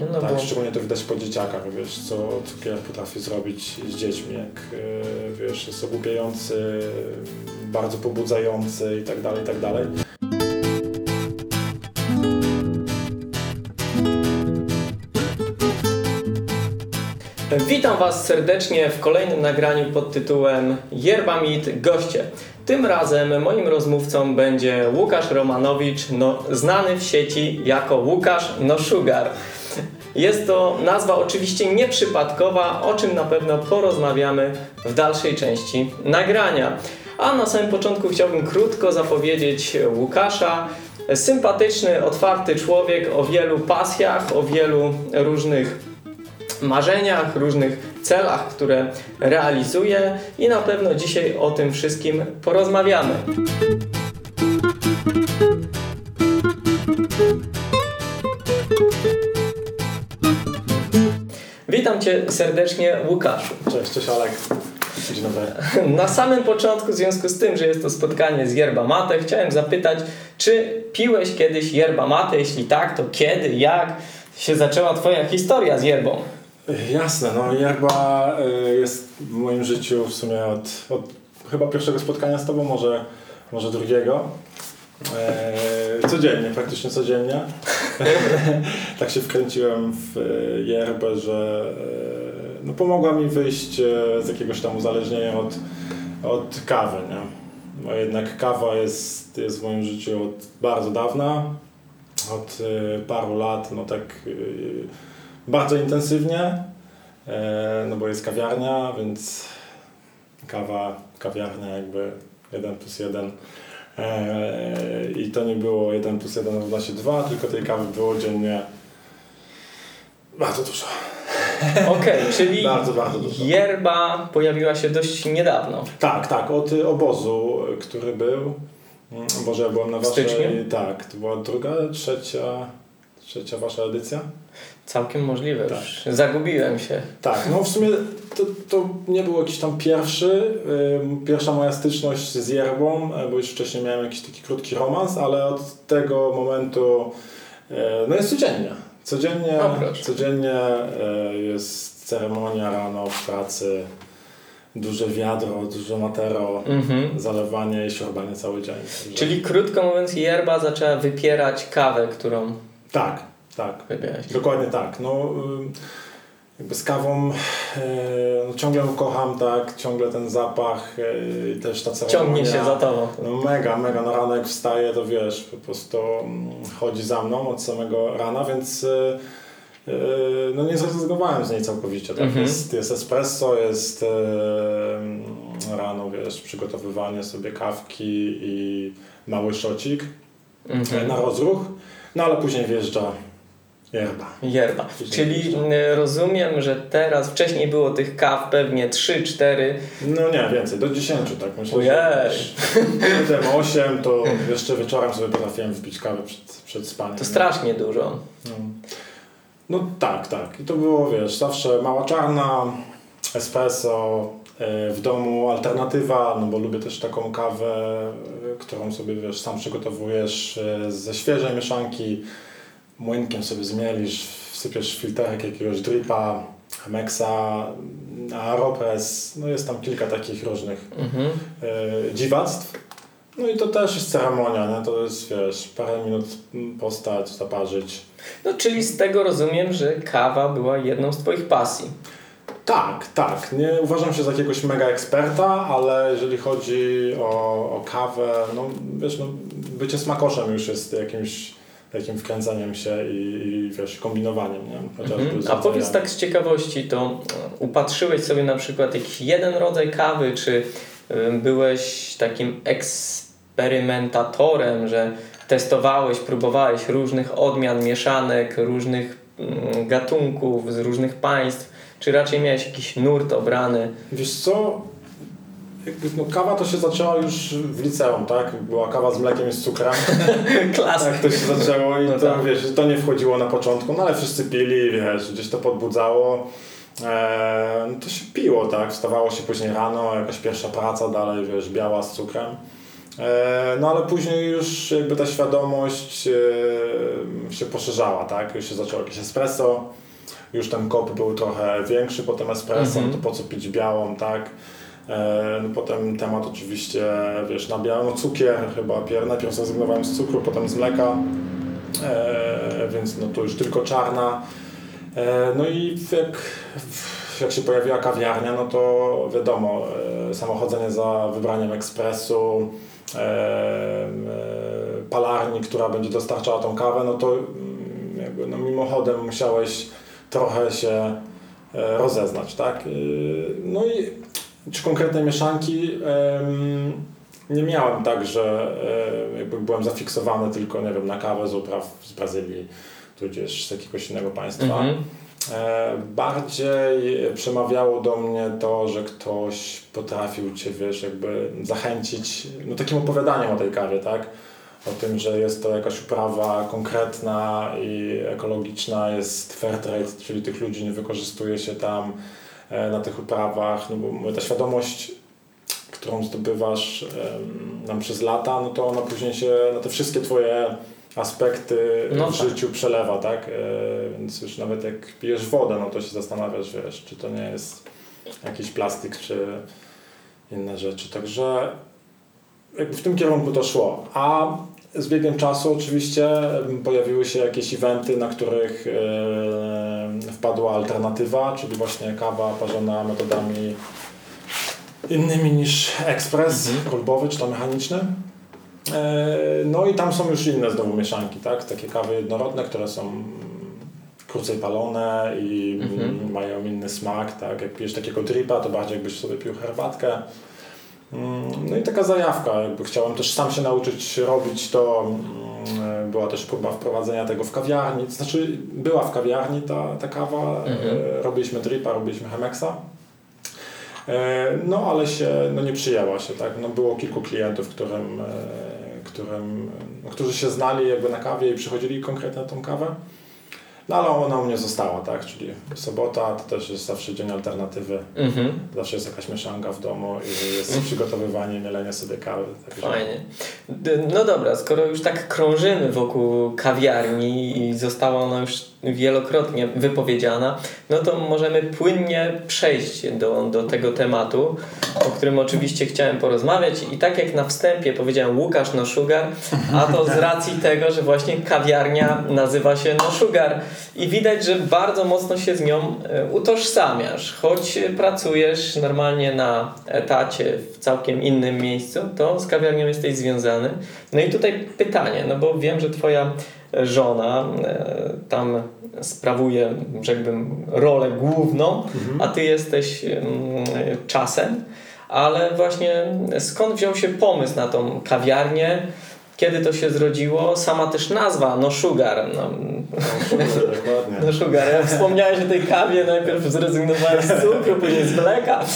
No tak, bo szczególnie to widać po dzieciakach, wiesz, co cukier potrafi zrobić z dziećmi, jak e, wiesz, jest ogłupiający, bardzo pobudzający i tak dalej, i tak dalej. Witam Was serdecznie w kolejnym nagraniu pod tytułem Yerba Meet Goście. Tym razem moim rozmówcą będzie Łukasz Romanowicz, no, znany w sieci jako Łukasz No Sugar. Jest to nazwa oczywiście nieprzypadkowa, o czym na pewno porozmawiamy w dalszej części nagrania. A na samym początku chciałbym krótko zapowiedzieć Łukasza. Sympatyczny, otwarty człowiek o wielu pasjach, o wielu różnych marzeniach, różnych celach, które realizuje i na pewno dzisiaj o tym wszystkim porozmawiamy. Witam Cię serdecznie, Łukaszu. Cześć, cześć Alek. Dzień dobry. Na samym początku, w związku z tym, że jest to spotkanie z yerba mate, chciałem zapytać, czy piłeś kiedyś yerba mate? Jeśli tak, to kiedy, jak się zaczęła Twoja historia z yerbą? Jasne, no yerba y, jest w moim życiu w sumie od, od chyba pierwszego spotkania z Tobą, może, może drugiego. E, codziennie, praktycznie codziennie. tak się wkręciłem w e, yerbę, że e, no, pomogła mi wyjść z jakiegoś tam uzależnienia od, od kawy. Nie? Bo jednak kawa jest, jest w moim życiu od bardzo dawna, od paru lat, no tak bardzo intensywnie, no bo jest kawiarnia, więc kawa, kawiarnia jakby 1 plus 1. E, I to nie było 1 plus 1 równa się 2, tylko tej kawy było dziennie bardzo dużo. Okej, czyli Bardzo, bardzo dużo. yerba pojawiła się dość niedawno. Tak, tak, od obozu, który był. Boże, ja byłem na waszej... Tak, to była druga, trzecia, trzecia wasza edycja. Całkiem możliwe, Tak. już zagubiłem się. Tak, no w sumie to, to nie był jakiś tam pierwszy, ym, pierwsza moja styczność z yerbą, e, bo już wcześniej miałem jakiś taki krótki romans, ale od tego momentu e, no jest codziennie. Codziennie, O, proszę. codziennie e, jest ceremonia rano w pracy, duże wiadro, duże matero, Mhm. zalewanie i siorbanie cały dzień. Czyli krótko mówiąc, yerba zaczęła wypierać kawę, którą Tak, tak. wypiałeś. Dokładnie tak. No, jakby z kawą e, no, ciągle ją kocham, tak, ciągle ten zapach e, i też ta ceremonia. Ciągnie się za tobą. No mega, mega. Na ranek wstaje, to wiesz, po prostu mm, chodzi za mną od samego rana, więc e, no nie zrezygnowałem z niej całkowicie. Tak? Mhm. Jest, jest espresso, jest e, mm, rano, wiesz, przygotowywanie sobie kawki i mały szocik Mhm. na rozruch, no ale później wjeżdża yerba. Yerba. Czyli y, rozumiem, że teraz, wcześniej było tych kaw pewnie 3-4. No nie, więcej, do 10 tak myślę. Ojej. że 7, 8 to jeszcze wieczorem sobie potrafiłem wpić kawę przed, przed spaniem. To strasznie dużo. No. no tak, tak. I to było, wiesz, zawsze mała czarna, espresso, e, w domu alternatywa, no bo lubię też taką kawę, e, którą sobie, wiesz, sam przygotowujesz e, ze świeżej mieszanki, młynkiem sobie zmielisz, wsypiesz w filterek jakiegoś dripa, Chemexa, Aeropress, no jest tam kilka takich różnych Mhm. e, dziwactw. No i to też jest ceremonia, nie? to jest, wiesz, parę minut postać, zaparzyć. No czyli z tego rozumiem, że kawa była jedną z Twoich pasji. Tak, tak. Nie uważam się za jakiegoś mega eksperta, ale jeżeli chodzi o, o kawę, no wiesz, no, bycie smakoszem już jest jakimś takim wkręcaniem się i, i wiesz, kombinowaniem, nie? Mhm. A powiedz tak z ciekawości, to y, upatrzyłeś sobie na przykład jakiś jeden rodzaj kawy, czy y, byłeś takim eksperymentatorem, że testowałeś, próbowałeś różnych odmian, mieszanek, różnych mm, gatunków z różnych państw, czy raczej miałeś jakiś nurt obrany? Wiesz co, no, kawa to się zaczęła już w liceum, tak? Była kawa z mlekiem i z cukrem. Klasyk. Tak to się zaczęło i No to, tak. wiesz, to nie wchodziło na początku, no ale wszyscy pili, wiesz, gdzieś to podbudzało. Eee, no to się piło, tak? Wstawało się później rano, jakaś pierwsza praca dalej, wiesz, biała z cukrem. E, no ale później już jakby ta świadomość e, się poszerzała, tak? Już się zaczęło jakieś espresso, już ten kop był trochę większy po tym espresso, Mhm. to po co pić białą, tak? E, No potem temat oczywiście, wiesz, na białą, no cukier chyba, pier- najpierw zrezygnowałem z cukru, potem z mleka, e, więc no to już tylko czarna. E, No i jak, jak się pojawiła kawiarnia, no to wiadomo, e, samochodzenie za wybraniem ekspresu, e, e, palarni, która będzie dostarczała tą kawę, no to mm, jakby no mimochodem musiałeś trochę się rozeznać, tak? No i czy konkretnej mieszanki nie miałem tak, że jakby byłem zafiksowany tylko, nie wiem, na kawę z upraw z Brazylii, tudzież z jakiegoś innego państwa. Mhm. E, bardziej przemawiało do mnie to, że ktoś potrafił Cię, wiesz, jakby zachęcić, no takim opowiadaniem o tej kawie, tak? O tym, że jest to jakaś uprawa konkretna i ekologiczna, jest fair trade, czyli tych ludzi nie wykorzystuje się tam na tych uprawach, no bo ta świadomość, którą zdobywasz nam przez lata, no to ona później się na te wszystkie Twoje aspekty No w tak. życiu przelewa, tak? E, Więc już nawet jak pijesz wodę, no to się zastanawiasz, wiesz, czy to nie jest jakiś plastik, czy inne rzeczy. Także jakby w tym kierunku to szło. A z biegiem czasu oczywiście pojawiły się jakieś eventy, na których e, wpadła alternatywa, czyli właśnie kawa parzona metodami innymi niż ekspres, Mhm. kolbowy czy to mechaniczny. E, No i tam są już inne znowu mieszanki, tak? Takie kawy jednorodne, które są krócej palone i Mhm. mają inny smak, tak? Jak pijesz takiego dripa, to bardziej jakbyś sobie pił herbatkę. Mm, No i taka zajawka, jakby chciałem też sam się nauczyć robić to. mm, Była też próba wprowadzenia tego w kawiarni, to znaczy była w kawiarni ta, ta kawa, Mhm. e, robiliśmy dripa, robiliśmy Chemexa. E, No ale się no, nie przyjęła się, tak? No, było kilku klientów, którym, e, którym, no, którzy się znali jakby na kawie i przychodzili konkretnie na tą kawę. No ale ona u mnie została, tak? Czyli sobota to też jest zawsze dzień alternatywy. Mhm. Zawsze jest jakaś mieszanka w domu i jest przygotowywanie, mielenie sobie kawy. Także... Fajnie. No dobra, skoro już tak krążymy wokół kawiarni i została ona już wielokrotnie wypowiedziana, no to możemy płynnie przejść do, do tego tematu, o którym oczywiście chciałem porozmawiać. I tak jak na wstępie powiedziałem Łukasz No Sugar, a to z racji tego, że właśnie kawiarnia nazywa się No Sugar i widać, że bardzo mocno się z nią e, utożsamiasz. Choć pracujesz normalnie na etacie w całkiem innym miejscu, to z kawiarnią jesteś związany. No i tutaj pytanie, no bo wiem, że twoja żona e, tam sprawuje, rzekłbym, rolę główną, a ty jesteś mm, czasem. Ale właśnie skąd wziął się pomysł na tą kawiarnię? Kiedy to się zrodziło? Sama też nazwa, no sugar. No, No, dokładnie. no sugar. Ja wspomniałeś o tej kawie, najpierw zrezygnowałem z cukru, później z mleka.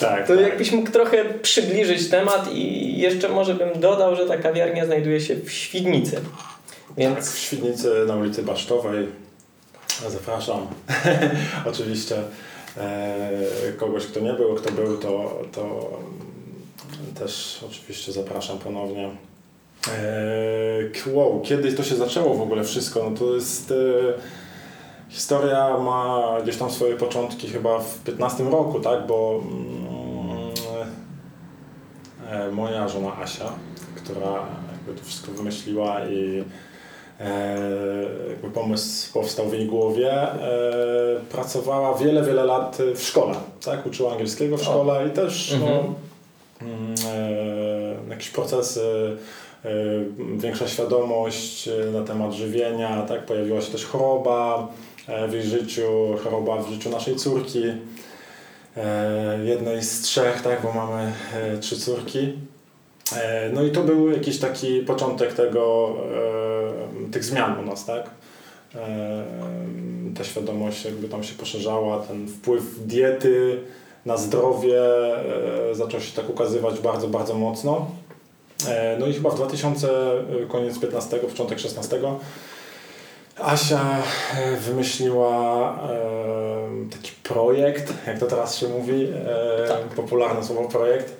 Tak, To tak. jakbyś mógł trochę przybliżyć temat i jeszcze może bym dodał, że ta kawiarnia znajduje się w Świdnicy. Tak, Więc w Świdnicy na ulicy Basztowej. Zapraszam. Oczywiście e, kogoś, kto nie był, kto był, to, to mm, też oczywiście zapraszam ponownie. E, wow, kiedy to się zaczęło w ogóle wszystko? No to jest... E, historia ma gdzieś tam swoje początki chyba w 15 roku, tak? Bo mm, e, moja żona Asia, która jakby to wszystko wymyśliła i jakby pomysł powstał w jej głowie, e, pracowała wiele, wiele lat w szkole, tak? Uczyła angielskiego w szkole i też no, Mhm. mm, e, jakieś procesy, e, większa świadomość e, na temat żywienia, tak? Pojawiła się też choroba e, w jej życiu, choroba w życiu naszej córki, e, jednej z trzech, tak? Bo mamy e, trzy córki. E, No i to był jakiś taki początek tego, e, tych zmian u nas, tak? E, Ta świadomość jakby tam się poszerzała, ten wpływ diety na zdrowie zaczął się tak ukazywać bardzo, bardzo mocno. No i chyba w 2000, e, koniec 15, początek 16 Asia wymyśliła taki projekt, jak to teraz się mówi, Tak. popularne słowo projekt,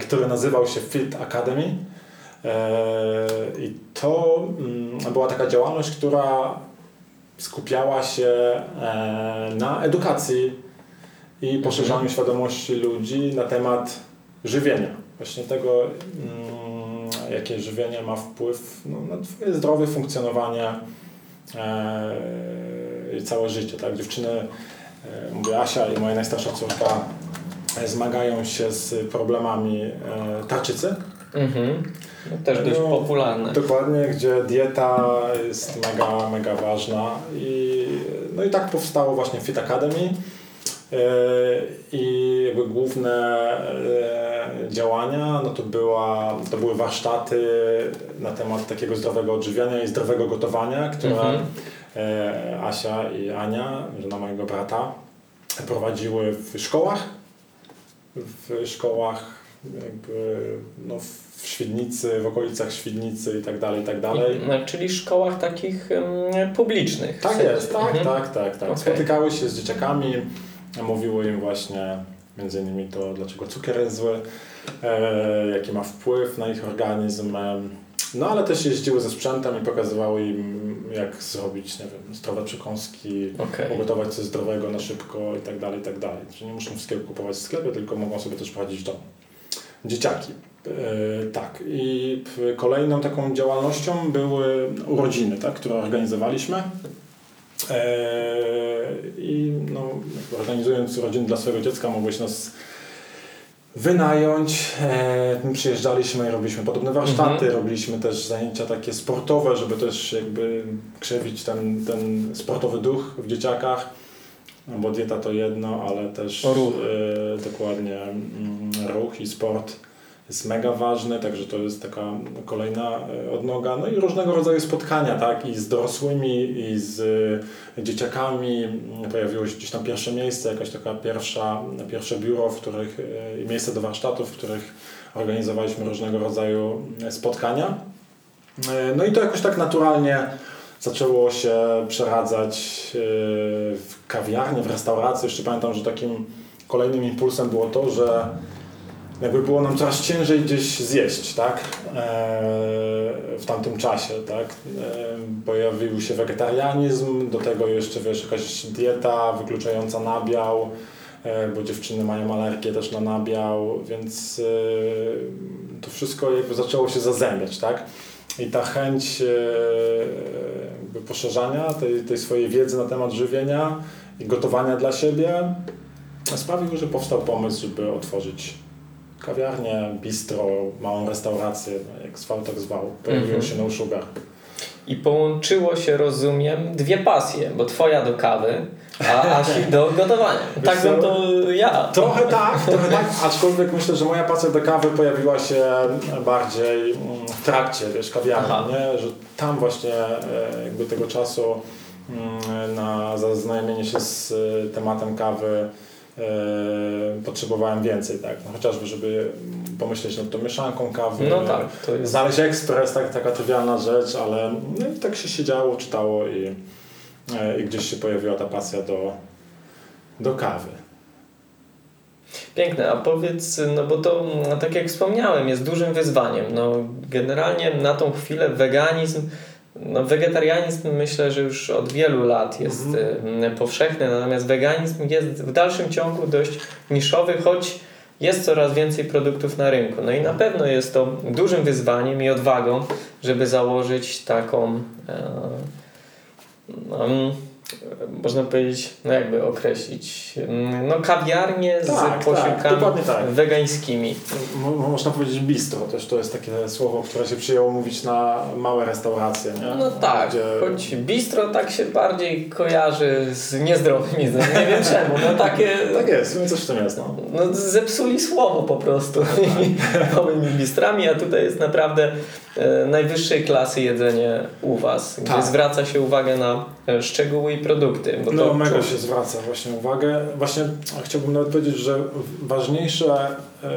który nazywał się Fit Academy. E, I to mm, była taka działalność, która skupiała się e, na edukacji i poszerzaniu świadomości ludzi na temat żywienia. Właśnie tego, mm, jakie żywienie ma wpływ no, na Twoje zdrowie, funkcjonowanie e, i całe życie. Tak? Dziewczyny, e, mówię Asia i moja najstarsza córka, e, zmagają się z problemami e, tarczycy. Mhm. No, też dość No, popularne. Dokładnie, gdzie dieta jest mega, mega ważna i no i tak powstało właśnie Fit Academy E, i jakby główne e, działania no to, była, to były warsztaty na temat takiego zdrowego odżywiania i zdrowego gotowania, które Mhm. e, Asia i Ania, żona mojego brata, prowadziły w szkołach. W szkołach jakby no, w Świdnicy, w okolicach Świdnicy i tak dalej, i tak dalej. I, no, czyli szkołach takich em, publicznych. Tak jest, tak, Mhm. tak, tak, tak. Okej. Spotykały się z dzieciakami, mówiły im właśnie między innymi to, dlaczego cukier jest zły, e, jaki ma wpływ na ich organizm. E, no ale też jeździły ze sprzętem i pokazywały im, jak zrobić, nie wiem, zdrowe przekąski, Okej. ugotować coś zdrowego na szybko i tak dalej, i tak dalej. Czyli nie muszą wszystkiego kupować w sklepie, tylko mogą sobie też prowadzić w domu. Dzieciaki. E, tak. I kolejną taką działalnością były urodziny, tak, które organizowaliśmy. E, I no, organizując urodziny dla swojego dziecka, mogłeś nas wynająć. E, my przyjeżdżaliśmy i robiliśmy podobne warsztaty, Mhm. robiliśmy też zajęcia takie sportowe, żeby też jakby krzewić ten, ten sportowy duch w dzieciakach. No bo dieta to jedno, ale też Ruch. e, dokładnie mm, ruch i sport jest mega ważny, także to jest taka kolejna e, odnoga. No i różnego rodzaju spotkania, tak, i z dorosłymi, i z e, dzieciakami. Mm, Pojawiło się gdzieś tam pierwsze miejsce, jakaś taka pierwsza, pierwsze biuro, w których, e, miejsce do warsztatów, w których organizowaliśmy różnego rodzaju spotkania. No i to jakoś tak naturalnie zaczęło się przeradzać w kawiarnię, w restaurację. Jeszcze pamiętam, że takim kolejnym impulsem było to, że jakby było nam coraz ciężej gdzieś zjeść, tak? E, w tamtym czasie, tak? E, pojawił się wegetarianizm, do tego jeszcze wiesz, jakaś dieta wykluczająca nabiał, e, bo dziewczyny mają alergię też na nabiał, więc to wszystko jakby zaczęło się zazębiać, tak? I ta chęć jakby poszerzania tej, tej swojej wiedzy na temat żywienia i gotowania dla siebie sprawił, że powstał pomysł, żeby otworzyć kawiarnię, bistro, małą restaurację, jak zwał, tak zwał. Pojawiło Mhm. się No Sugar. I połączyło się, rozumiem, dwie pasje, bo twoja do kawy, a Asi do gotowania. Tak co? bym to ja. Trochę tak, trochę tak, aczkolwiek myślę, że moja pasja do kawy pojawiła się bardziej mm, w trakcie, wiesz, kawiarni, nie? że tam właśnie e, jakby tego czasu mm, na zaznajomienie się z e, tematem kawy potrzebowałem więcej, tak, no, chociażby żeby pomyśleć nad tą mieszanką kawy, No tak, to jest... znaleźć ekspres, tak, taka trywialna rzecz, ale no i tak się siedziało, czytało i, e, i gdzieś się pojawiła ta pasja do, do kawy. Piękne, a powiedz, no bo to, no, tak jak wspomniałem, jest dużym wyzwaniem. No, generalnie na tą chwilę weganizm, no, wegetarianizm myślę, że już od wielu lat jest Mhm. y, powszechny, natomiast weganizm jest w dalszym ciągu dość niszowy, choć jest coraz więcej produktów na rynku. No i na pewno jest to dużym wyzwaniem i odwagą, żeby założyć taką, e, no, mm, można powiedzieć, no jakby określić, mm, no kawiarnię z Tak, tak, posiłkami dokładnie tak. wegańskimi. Mo- Można powiedzieć bistro, też to jest takie słowo, które się przyjęło mówić na małe restauracje, nie? No tak, Gdzie... choć bistro tak się bardziej kojarzy z niezdrowym jedzeniem. Nie wiem czemu, no takie... Tak jest, no coś w tym jest, no. No zepsuli słowo po prostu małymi bistrami, a tutaj jest naprawdę najwyższej klasy jedzenie u Was, gdzie Tak. zwraca się uwagę na e, szczegóły i produkty. Bo No to mega się zwraca właśnie uwagę. Właśnie chciałbym nawet powiedzieć, że ważniejsze e,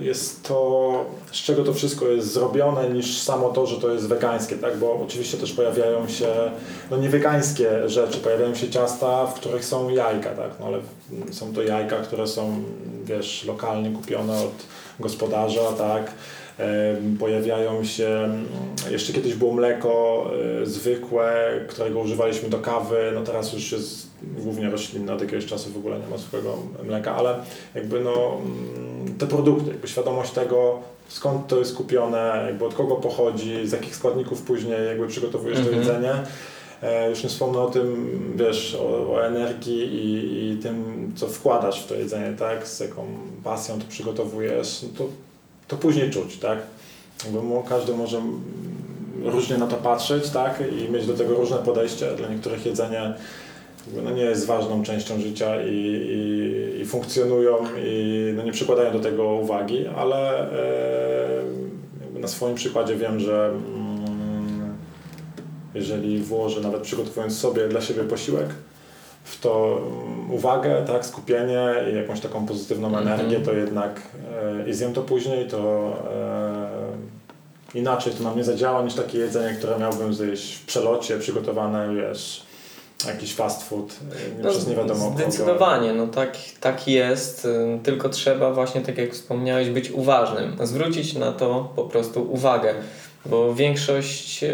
jest to, z czego to wszystko jest zrobione, niż samo to, że to jest wegańskie, tak? Bo oczywiście też pojawiają się, no nie wegańskie rzeczy, pojawiają się ciasta, w których są jajka, tak? No ale są to jajka, które są, wiesz, lokalnie kupione od gospodarza, tak? Pojawiają się, mm, jeszcze kiedyś było mleko e, zwykłe, którego używaliśmy do kawy, no teraz już jest głównie roślinne, od jakiegoś czasu w ogóle nie ma zwykłego mleka, ale jakby no mm, te produkty, jakby świadomość tego, skąd to jest kupione, jakby od kogo pochodzi, z jakich składników później jakby przygotowujesz to Mhm. jedzenie. E, Już nie wspomnę o tym, wiesz, o, o energii i, i tym, co wkładasz w to jedzenie, tak? Z jaką pasją to przygotowujesz, no to, to później czuć, tak? Mo- każdy może różnie na to patrzeć, tak? I mieć do tego różne podejście. Dla niektórych jedzenie no, nie jest ważną częścią życia i, i, i funkcjonują i no, nie przykładają do tego uwagi, ale e, na swoim przykładzie wiem, że mm, jeżeli włożę, nawet przygotowując sobie dla siebie posiłek, w to mm, uwagę, tak, skupienie i jakąś taką pozytywną Mhm. energię, to jednak e, i zjem to później, to e, inaczej to na mnie zadziała niż takie jedzenie, które miałbym zjeść w przelocie, przygotowane, wiesz, jakiś fast food, e, No, przez nie wiadomo kogo. Zdecydowanie, no tak, tak jest, y, tylko trzeba właśnie, tak jak wspomniałeś, być uważnym, zwrócić na to po prostu uwagę, bo większość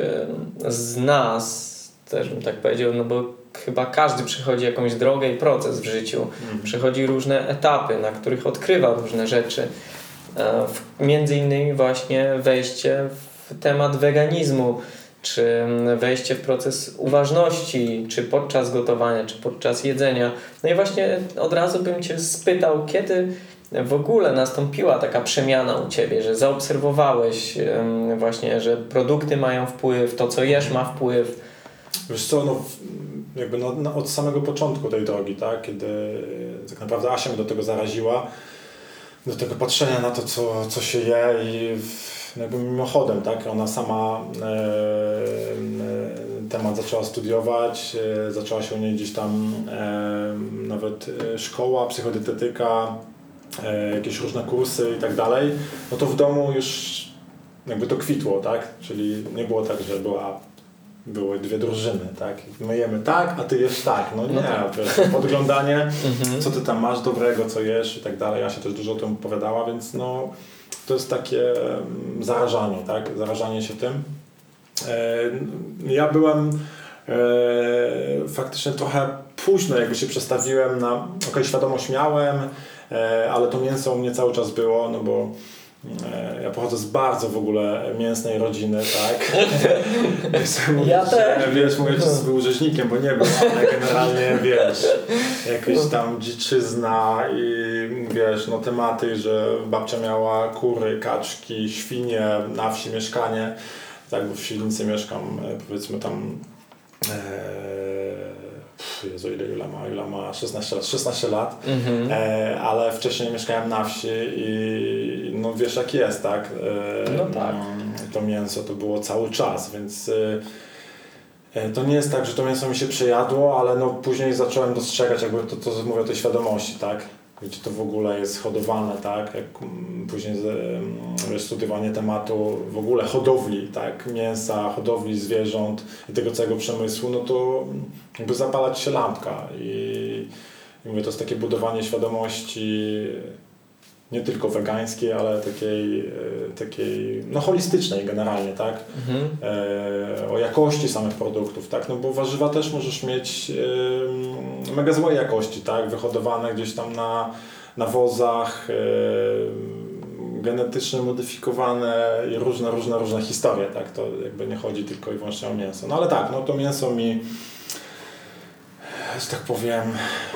z nas, też bym tak powiedział, no bo chyba każdy przechodzi jakąś drogę i proces w życiu, Mhm. przechodzi różne etapy, na których odkrywa różne rzeczy. E, Między innymi właśnie wejście w temat weganizmu, czy mm, wejście w proces uważności, czy podczas gotowania, czy podczas jedzenia. No i właśnie od razu bym Cię spytał, kiedy w ogóle nastąpiła taka przemiana u Ciebie, że zaobserwowałeś właśnie, że produkty mają wpływ, to co jesz ma wpływ. Wiesz co, no, jakby no, no, od samego początku tej drogi, tak, kiedy e, tak naprawdę Asia mnie do tego zaraziła, do tego patrzenia na to, co, co się je i w, no jakby mimochodem, tak, ona sama e, e, temat zaczęła studiować, e, zaczęła się u niej gdzieś tam e, nawet e, szkoła, psychodietetyka, jakieś różne kursy i tak dalej, no to w domu już jakby to kwitło, tak, czyli nie było tak, że była były dwie drużyny, tak? My jemy tak, a ty jesz tak. No nie, No tak. wiesz, podglądanie, Mhm. co ty tam masz dobrego, co jesz i tak dalej. Ja się też dużo o tym opowiadała, więc no to jest takie mm, zarażanie, tak? Zarażanie się tym. E, ja byłem e, faktycznie trochę późno, jakby się przestawiłem na, okej, świadomość miałem, e, ale to mięso u mnie cały czas było, no bo ja pochodzę z bardzo w ogóle mięsnej rodziny, tak? Ja że, też. Wiesz, mój ojciec był rzeźnikiem, bo nie był, ale generalnie wiesz, jakaś tam dziczyzna i wiesz, no tematy, że babcia miała kury, kaczki, świnie, na wsi mieszkanie, tak, bo w Świdnicy mieszkam, e, powiedzmy tam e, pff, Jezu, ile, ile ma, ile ma 16 lat, 16 lat. Mhm. E, ale wcześniej mieszkałem na wsi i no wiesz jak jest, tak? E, No tak. mm, To mięso to było cały czas, więc e, e, to nie jest tak, że to mięso mi się przejadło, ale no później zacząłem dostrzegać jakby to, to mówię o tej świadomości, tak? Gdzie to w ogóle jest hodowane, tak? Jak mm, później wiesz, studiowanie tematu w ogóle hodowli, tak? Mięsa, hodowli zwierząt i tego całego przemysłu, no to jakby zapalać się lampka i, i mówię, to jest takie budowanie świadomości nie tylko wegańskiej, ale takiej, e, takiej no holistycznej generalnie, tak? Mhm. E, o jakości samych produktów, tak? No bo warzywa też możesz mieć e, mega złej jakości, tak? Wyhodowane gdzieś tam na, na wozach, e, genetycznie modyfikowane i różne, różne, różne historie, tak? To jakby nie chodzi tylko i wyłącznie o mięso. No ale tak, no to mięso mi że tak powiem,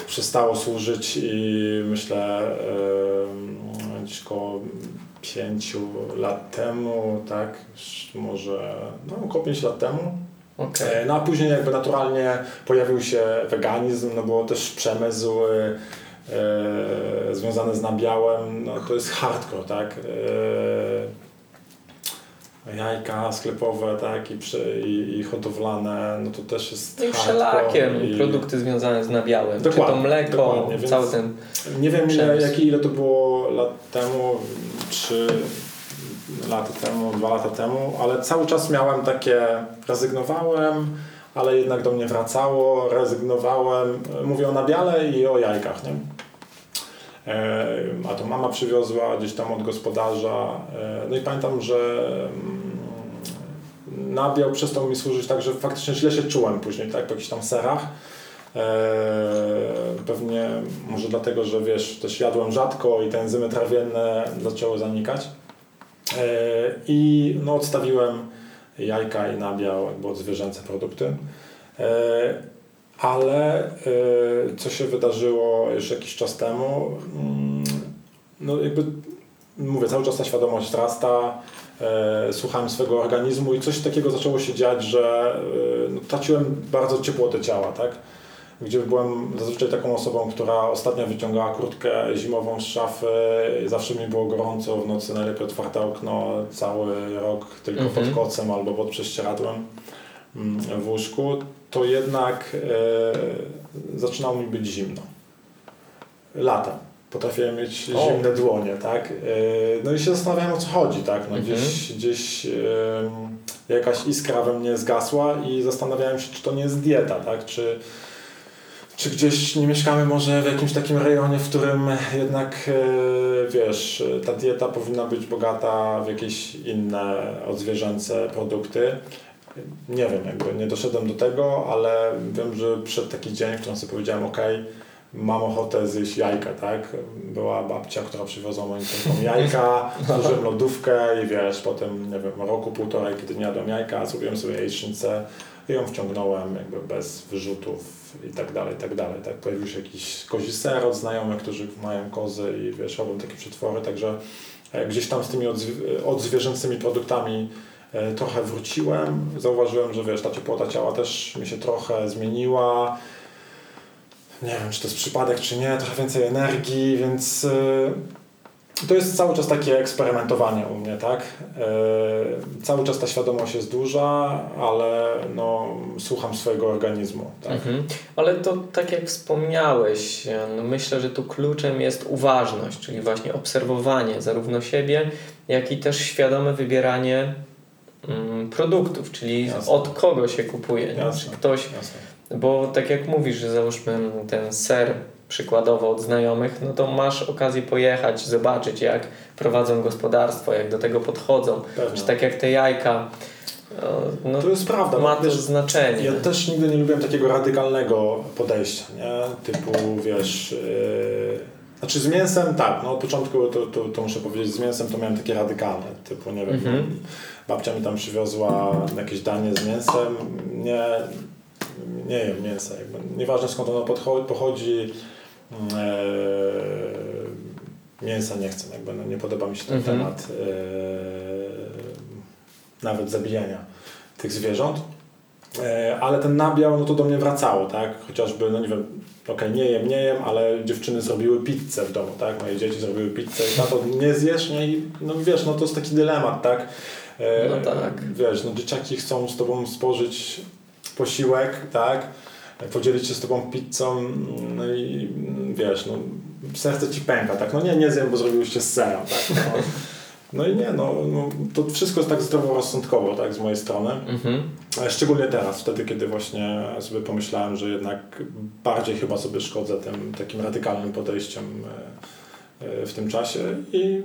przestało służyć i myślę e, gdzieś około pięciu lat temu, tak, może no, około 5 lat temu. Okej. E, No a później jakby naturalnie pojawił się weganizm, no było też przemysł e, związany z nabiałem, no to jest hardcore, tak. Jajka sklepowe, tak, i, przy, i, i hodowlane, no to też jest No i wszelakie i- produkty związane z nabiałem. Dokładnie, Czy to mleko, cały ten... Nie wiem ile, jakie, ile to było lat temu, trzy lata temu, dwa lata temu, ale cały czas miałem takie, rezygnowałem, ale jednak do mnie wracało, rezygnowałem, mówię o nabiale i o jajkach, nie? E, A to mama przywiozła gdzieś tam od gospodarza. E, No i pamiętam, że mm, nabiał przestał mi służyć tak, że faktycznie źle się czułem później, tak, po jakichś tam serach. E, Pewnie może dlatego, że wiesz, też jadłem rzadko i te enzymy trawienne zaczęły zanikać. E, I no, odstawiłem jajka i nabiał, jakby odzwierzęce produkty. E, Ale co się wydarzyło już jakiś czas temu, mm, no jakby mówię, cały czas ta świadomość wzrasta, słuchałem swojego organizmu i coś takiego zaczęło się dziać, że e, no, traciłem bardzo ciepłotę ciała, tak? Gdzie byłem zazwyczaj taką osobą, która ostatnio wyciągała kurtkę zimową z szafy, zawsze mi było gorąco, w nocy najlepiej otwarte okno, cały rok tylko Mhm. pod kocem albo pod prześcieradłem mm, w łóżku, to jednak e, zaczynało mi być zimno. Lata. Potrafiłem mieć O. zimne dłonie, tak? E, no i się zastanawiałem o co chodzi, tak? No Mhm. gdzieś, gdzieś jakaś iskra we mnie zgasła i zastanawiałem się, czy to nie jest dieta, tak? Czy, czy gdzieś nie mieszkamy może w jakimś takim rejonie, w którym jednak, e, wiesz, ta dieta powinna być bogata w jakieś inne odzwierzęce produkty. Nie wiem, jakby nie doszedłem do tego, ale wiem, że przed taki dzień, w którym sobie powiedziałem, ok, mam ochotę zjeść jajka, tak? Była babcia, która przywiozła moim córkom jajka, złożyłem lodówkę i wiesz, potem, nie wiem, roku, półtorej, kiedy nie jadłem jajka, zrobiłem sobie jajecznicę i ją wciągnąłem jakby bez wyrzutów i tak dalej, i tak dalej, tak? Pojawił się jakiś kozi ser od znajomych, którzy mają kozy i wiesz, robią takie przetwory, także e, gdzieś tam z tymi odzw- odzwierzęcymi produktami e, trochę wróciłem. Zauważyłem, że wiesz, ta ciepłota ciała też mi się trochę zmieniła. Nie wiem, czy to jest przypadek, czy nie, trochę więcej energii, więc e, to jest cały czas takie eksperymentowanie u mnie, tak? E, Cały czas ta świadomość jest duża, ale no, słucham swojego organizmu, tak? Mhm. Ale to tak jak wspomniałeś, no myślę, że tu kluczem jest uważność, czyli właśnie obserwowanie zarówno siebie, jak i też świadome wybieranie mm, produktów, czyli Jasne. od kogo się kupuje. Nie? Jasne. Czy ktoś, Jasne. Bo tak jak mówisz, że załóżmy ten ser przykładowo od znajomych, no to masz okazję pojechać, zobaczyć jak prowadzą gospodarstwo, jak do tego podchodzą. Pewnie. Czy tak jak te jajka, no, To jest prawda. ma wiesz, znaczenie. Ja też nigdy nie lubiłem takiego radykalnego podejścia, nie? Typu, wiesz... Yy... Znaczy z mięsem tak, no od początku to, to, to muszę powiedzieć, z mięsem to miałem takie radykalne, typu nie wiem, Mhm. babcia mi tam przywiozła jakieś danie z mięsem, nie, nie jem mięsa, jakby, nieważne skąd ono pochodzi, e, mięsa nie chcę, jakby, no, nie podoba mi się ten Mhm. temat e, nawet zabijania tych zwierząt. E, Ale ten nabiał, no to do mnie wracało, tak? Chociażby, no nie wiem, okej, nie jem, nie jem, ale dziewczyny zrobiły pizzę w domu, tak? Moje dzieci zrobiły pizzę i tato, nie zjesz, nie? I no wiesz, no to jest taki dylemat, tak? E, No tak. Wiesz, no dzieciaki chcą z tobą spożyć posiłek, tak? Podzielić się z tobą pizzą, no i wiesz, no serce ci pęka, tak? No nie, nie zjem, bo zrobiłyście z serem, tak? No, no i nie, no, no to wszystko jest tak zdroworozsądkowo, tak? Z mojej strony. Mhm. Szczególnie teraz, wtedy, kiedy właśnie sobie pomyślałem, że jednak bardziej chyba sobie szkodzę tym takim radykalnym podejściem e, e, w tym czasie i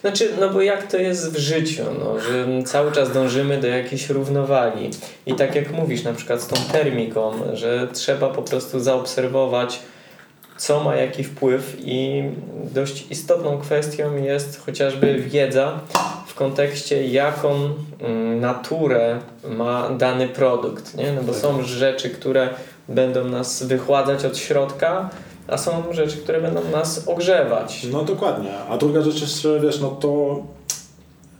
Znaczy, no bo jak to jest w życiu, no, że cały czas dążymy do jakiejś równowagi. I tak jak mówisz, na przykład z tą termiką, że trzeba po prostu zaobserwować, co ma jaki wpływ i dość istotną kwestią jest chociażby wiedza w kontekście, jaką mm, naturę ma dany produkt, nie? No bo są rzeczy, które będą nas wychładzać od środka, a są rzeczy, które będą nas ogrzewać. No dokładnie. A druga rzecz jeszcze, wiesz, no to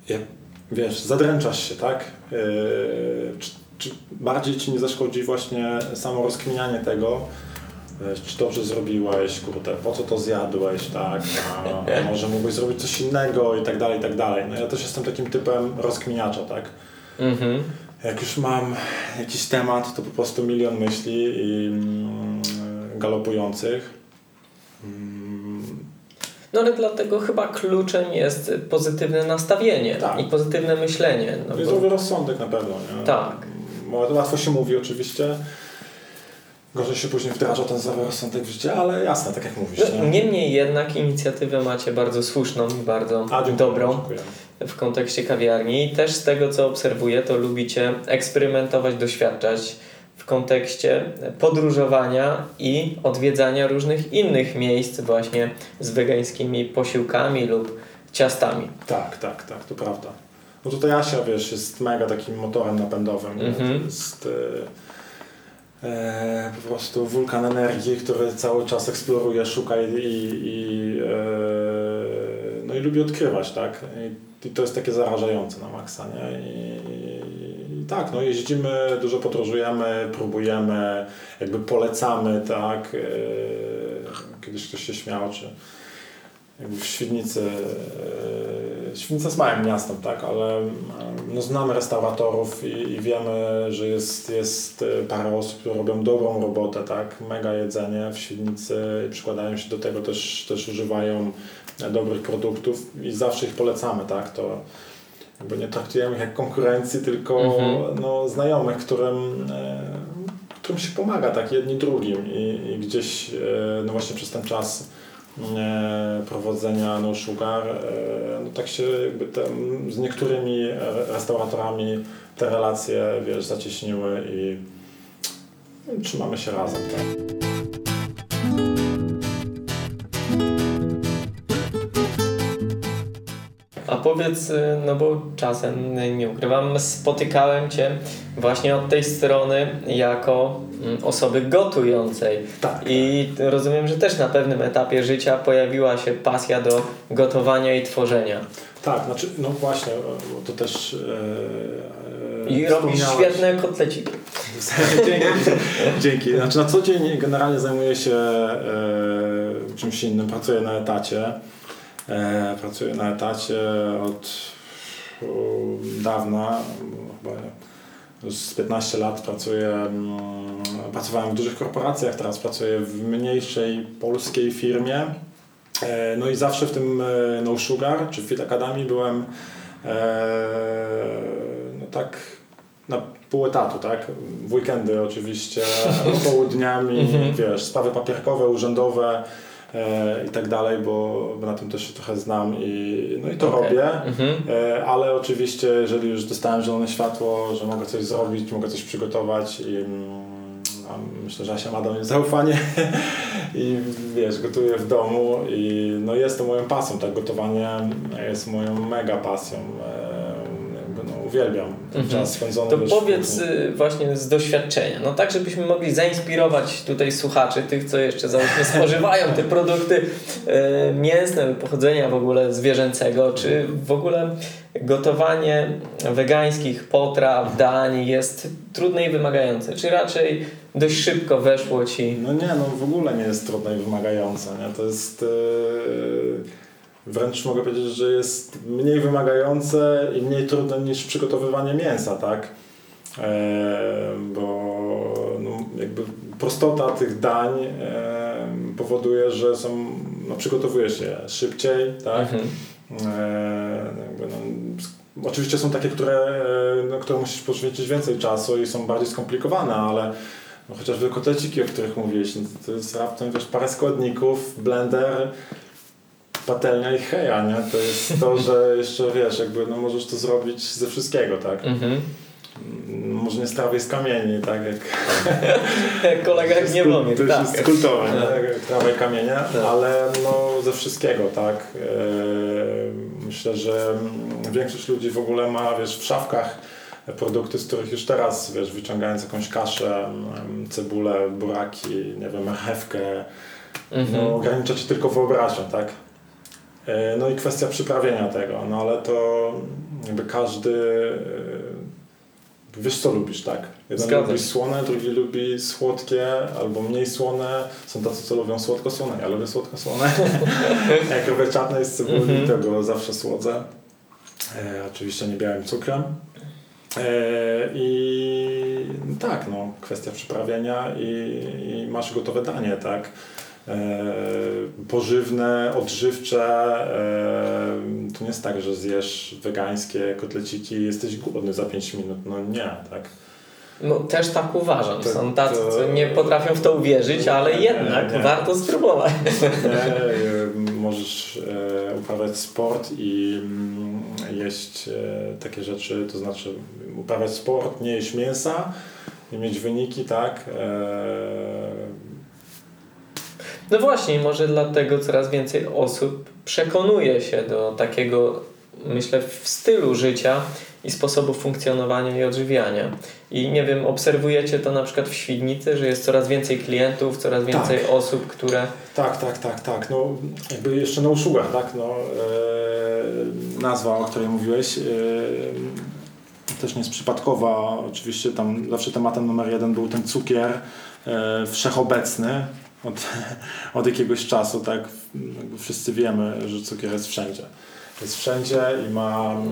jak, wiesz, zadręczasz się, tak? Yy, czy, czy bardziej ci nie zaszkodzi właśnie samo rozkminianie tego, Wiesz, Czy dobrze zrobiłeś, kurde, po co to zjadłeś, tak? A, a może mógłbyś zrobić coś innego i tak dalej, i tak dalej. No ja też jestem takim typem rozkminiacza, tak? Mhm. Jak już mam jakiś temat, to po prostu milion myśli i mm, galopujących. No ale dlatego chyba kluczem jest pozytywne nastawienie Tak. i pozytywne myślenie. No No bo- zdrowy rozsądek na pewno, nie? Tak. Łatwo się mówi oczywiście. Gorzej się później wdraża ten zdrowy rozsądek w życie, ale jasne, tak jak mówisz. No, nie? niemniej jednak inicjatywę macie bardzo słuszną i bardzo A, dziękuję, dobrą Dziękuję. w kontekście kawiarni. I też z tego co obserwuję, to lubicie eksperymentować, doświadczać w kontekście podróżowania i odwiedzania różnych innych miejsc właśnie z wegańskimi posiłkami lub ciastami. Tak, tak, tak, to prawda. No tutaj Asia, wiesz, jest mega takim motorem napędowym. To jest e, e, po prostu wulkan energii, który cały czas eksploruje, szuka i, i, e, no i lubi odkrywać, tak? I, I to jest takie zarażające na maksa, nie? I tak, no jeździmy, dużo podróżujemy, próbujemy, jakby polecamy, tak? E, kiedyś ktoś się śmiał, czy jakby w Świdnicy, e, Świdnica jest małym miastem, tak, ale e, no, znamy restauratorów i, i wiemy, że jest, jest parę osób, które robią dobrą robotę, tak, mega jedzenie w Świdnicy i przykładają się do tego, też, też używają dobrych produktów i zawsze ich polecamy, tak, to jakby nie traktujemy ich jak konkurencji, tylko Mhm. no, znajomych, którym, e, którym się pomaga, tak, jedni drugim i, i gdzieś, e, no właśnie przez ten czas e, prowadzenia No Sugar, no tak się jakby tam z niektórymi restauratorami te relacje, wiesz, zacieśniły i no, trzymamy się razem, tak. Powiedz, y, no bo czasem, nie ukrywam, spotykałem Cię właśnie od tej strony jako mm, osoby gotującej. Tak. I rozumiem, że też na pewnym etapie życia pojawiła się pasja do gotowania i tworzenia. Tak, znaczy, no właśnie, to też e, I robisz świetne kotleciki. dzięki, dzięki. Znaczy na co dzień generalnie zajmuję się e, czymś innym, pracuję na etacie. E, pracuję na etacie od o, dawna, chyba już z 15 lat pracuję, mm, pracowałem w dużych korporacjach, teraz pracuję w mniejszej polskiej firmie. E, No i zawsze w tym e, No Sugar czy Fit Academy byłem no tak na pół etatu, tak? W weekendy oczywiście, południami, Mhm. wiesz, sprawy papierkowe, urzędowe i tak dalej, bo, bo na tym też się trochę znam i, no i to Okej. robię. Mhm. E, Ale oczywiście, jeżeli już dostałem zielone światło, że mogę coś zrobić, mogę coś przygotować i mm, myślę, że Asia ma do mnie zaufanie i wiesz, gotuję w domu i no jest to moją pasją, tak, gotowanie jest moją mega pasją. E, Jakby, no, uwielbiam ten Mhm. czas spędzony To wiesz, powiedz y, właśnie z doświadczenia, no tak żebyśmy mogli zainspirować tutaj słuchaczy, tych co jeszcze załóżmy spożywają te produkty y, mięsne pochodzenia w ogóle zwierzęcego, czy w ogóle gotowanie wegańskich potraw, dań jest trudne i wymagające, czy raczej dość szybko weszło Ci? No nie, no w ogóle nie jest trudne i wymagające. Nie? To jest. Yy, wręcz mogę powiedzieć, że jest mniej wymagające i mniej trudne niż przygotowywanie mięsa, tak? E, bo no, jakby prostota tych dań e, powoduje, że są, no, przygotowujesz je szybciej, tak? Mhm. E, jakby, no, oczywiście są takie, które, no, które musisz poświęcić więcej czasu i są bardziej skomplikowane, ale no, chociażby kotleciki, o których mówiłeś, no, to jest raptem wiesz, parę składników, blender, patelnia i heja, nie? To jest to, że jeszcze wiesz, jakby no, możesz to zrobić ze wszystkiego, tak? Mhm. Może nie z trawy z kamieni, tak jak Kolega Gniewomir, to już tak. jest kultowe, nie? Tak. Tak jak trawa i kamienie, Tak. ale no ze wszystkiego, tak. E, Myślę, że mm, większość ludzi w ogóle ma, wiesz, w szafkach produkty, z których już teraz, wiesz, wyciągając jakąś kaszę, mm, cebulę, buraki, nie wiem, marchewkę, Mhm. no ogranicza cię tylko wyobraźnia, tak. E, No i kwestia przyprawienia tego, no ale to jakby każdy e, wiesz co lubisz, tak? Jeden Zgadzam lubi słone, drugi lubi słodkie albo mniej słone. Są tacy, co lubią słodko-słone. Ja lubię słodko-słone. Jak robię czarnej z cebuli, Mhm. to go zawsze słodzę. E, oczywiście nie białym cukrem. E, I tak, no, kwestia przyprawienia i, i masz gotowe danie, tak? E, pożywne, odżywcze. E, to nie jest tak, że zjesz wegańskie kotleciki i jesteś głodny za 5 minut. No nie, tak? No, też tak uważam. To- Są tacy, to- nie potrafią w to uwierzyć, ale jednak nie. warto spróbować. Nie, e, możesz e, uprawiać sport i mm, jeść e, takie rzeczy, to znaczy uprawiać sport, nie jeść mięsa i mieć wyniki, tak? E, No właśnie, może dlatego coraz więcej osób przekonuje się do takiego, myślę, w stylu życia i sposobu funkcjonowania i odżywiania. I nie wiem, obserwujecie to na przykład w Świdnicy, że jest coraz więcej klientów, coraz więcej osób, które... Tak, tak, tak, tak. No, jakby jeszcze na usługach, tak? No, e, nazwa, o której mówiłeś, e, też nie jest przypadkowa. Oczywiście tam zawsze tematem numer jeden był ten cukier e, wszechobecny od, od jakiegoś czasu, tak? Wszyscy wiemy, że cukier jest wszędzie. Jest wszędzie i ma mm,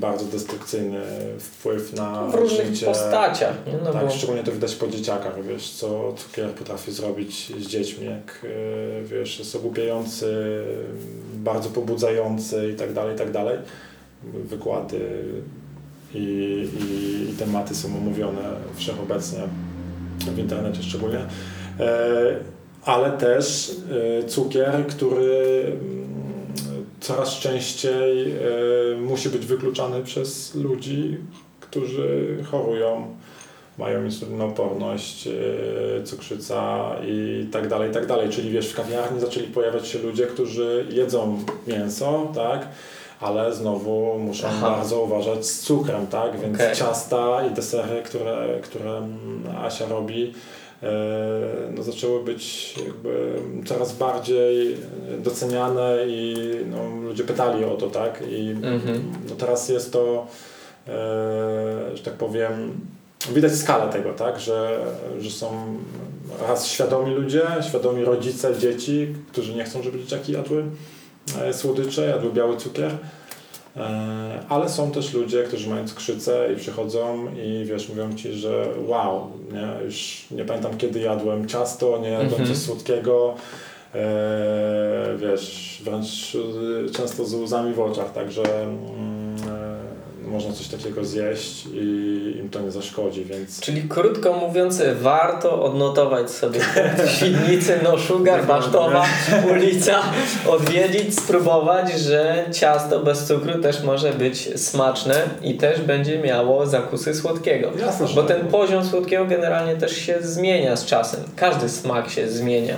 bardzo destrukcyjny wpływ na W różnych życie. postaciach, nie? No tak, bo... szczególnie to widać po dzieciakach, wiesz, co cukier potrafi zrobić z dziećmi, jak e, wiesz, jest ogłupiający, bardzo pobudzający i tak dalej, i tak dalej. Wykłady i, i, i tematy są omówione wszechobecnie w internecie szczególnie. E, ale też e, cukier, który mm, coraz częściej e, musi być wykluczany przez ludzi, którzy chorują, mają insulinooporność, cukrzyca i tak dalej, i tak dalej. Czyli wiesz, w kawiarni zaczęli pojawiać się ludzie, którzy jedzą mięso, tak? Ale znowu muszą Aha. bardzo uważać z cukrem, tak? Więc Okej. ciasta i desery, które, które mm, Asia robi, no, zaczęły być jakby coraz bardziej doceniane i no, ludzie pytali o to, tak? I Mhm. no, teraz jest to, e, że tak powiem, widać skalę tego, tak? Że, że są raz świadomi ludzie, świadomi rodzice, dzieci, którzy nie chcą, żeby dzieciaki jadły e, słodycze, jadły biały cukier. E, Ale są też ludzie, którzy mają cukrzycę i przychodzą i wiesz, mówią ci, że wow, nie, już nie pamiętam kiedy jadłem ciasto, nie jadłem Mhm. coś słodkiego, e, wiesz, wręcz e, często z łzami w oczach, także mm, można coś takiego zjeść i im to nie zaszkodzi, więc Czyli krótko mówiąc, warto odnotować sobie w Świdnicy, no Sugar, Basztowa, ulica, odwiedzić, spróbować, że ciasto bez cukru też może być smaczne i też będzie miało zakusy słodkiego. jasne, Bo ten poziom słodkiego generalnie też się zmienia z czasem. Każdy smak się zmienia.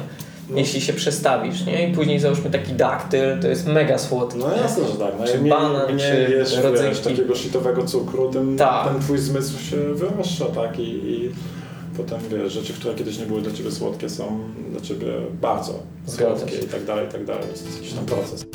No. Jeśli się przestawisz, nie? I później załóżmy taki daktyl, to jest mega słodki. No jasne, że tak. No, Czy mniej, banan, mniej czy jesz, wiesz, takiego shitowego cukru, tym Tak. ten twój zmysł się wyostrza, tak? I, I potem wiesz, rzeczy, które kiedyś nie były dla ciebie słodkie, są dla ciebie bardzo Zgadza słodkie się. i tak dalej, i tak dalej. To jest jakiś tam proces.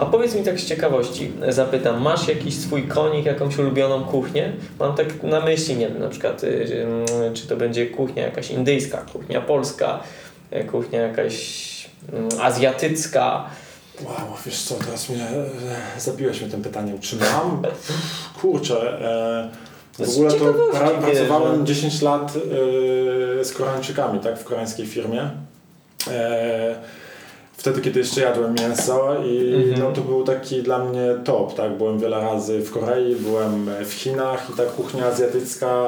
A powiedz mi tak z ciekawości, zapytam, masz jakiś swój konik, jakąś ulubioną kuchnię? Mam tak na myśli, nie wiem, na przykład, y, mm, czy to będzie kuchnia jakaś indyjska, kuchnia polska, y, kuchnia jakaś mm, azjatycka. Wow, wiesz co, teraz mnie e, zabiłeś mnie tym pytaniem. Czy mam? Kurczę. E, w ogóle to pra, pracowałem no. 10 lat e, z Koreańczykami, tak? W koreańskiej firmie. E, wtedy, kiedy jeszcze jadłem mięso i Mhm. no, to był taki dla mnie top, tak? Byłem wiele razy w Korei, byłem w Chinach i ta kuchnia azjatycka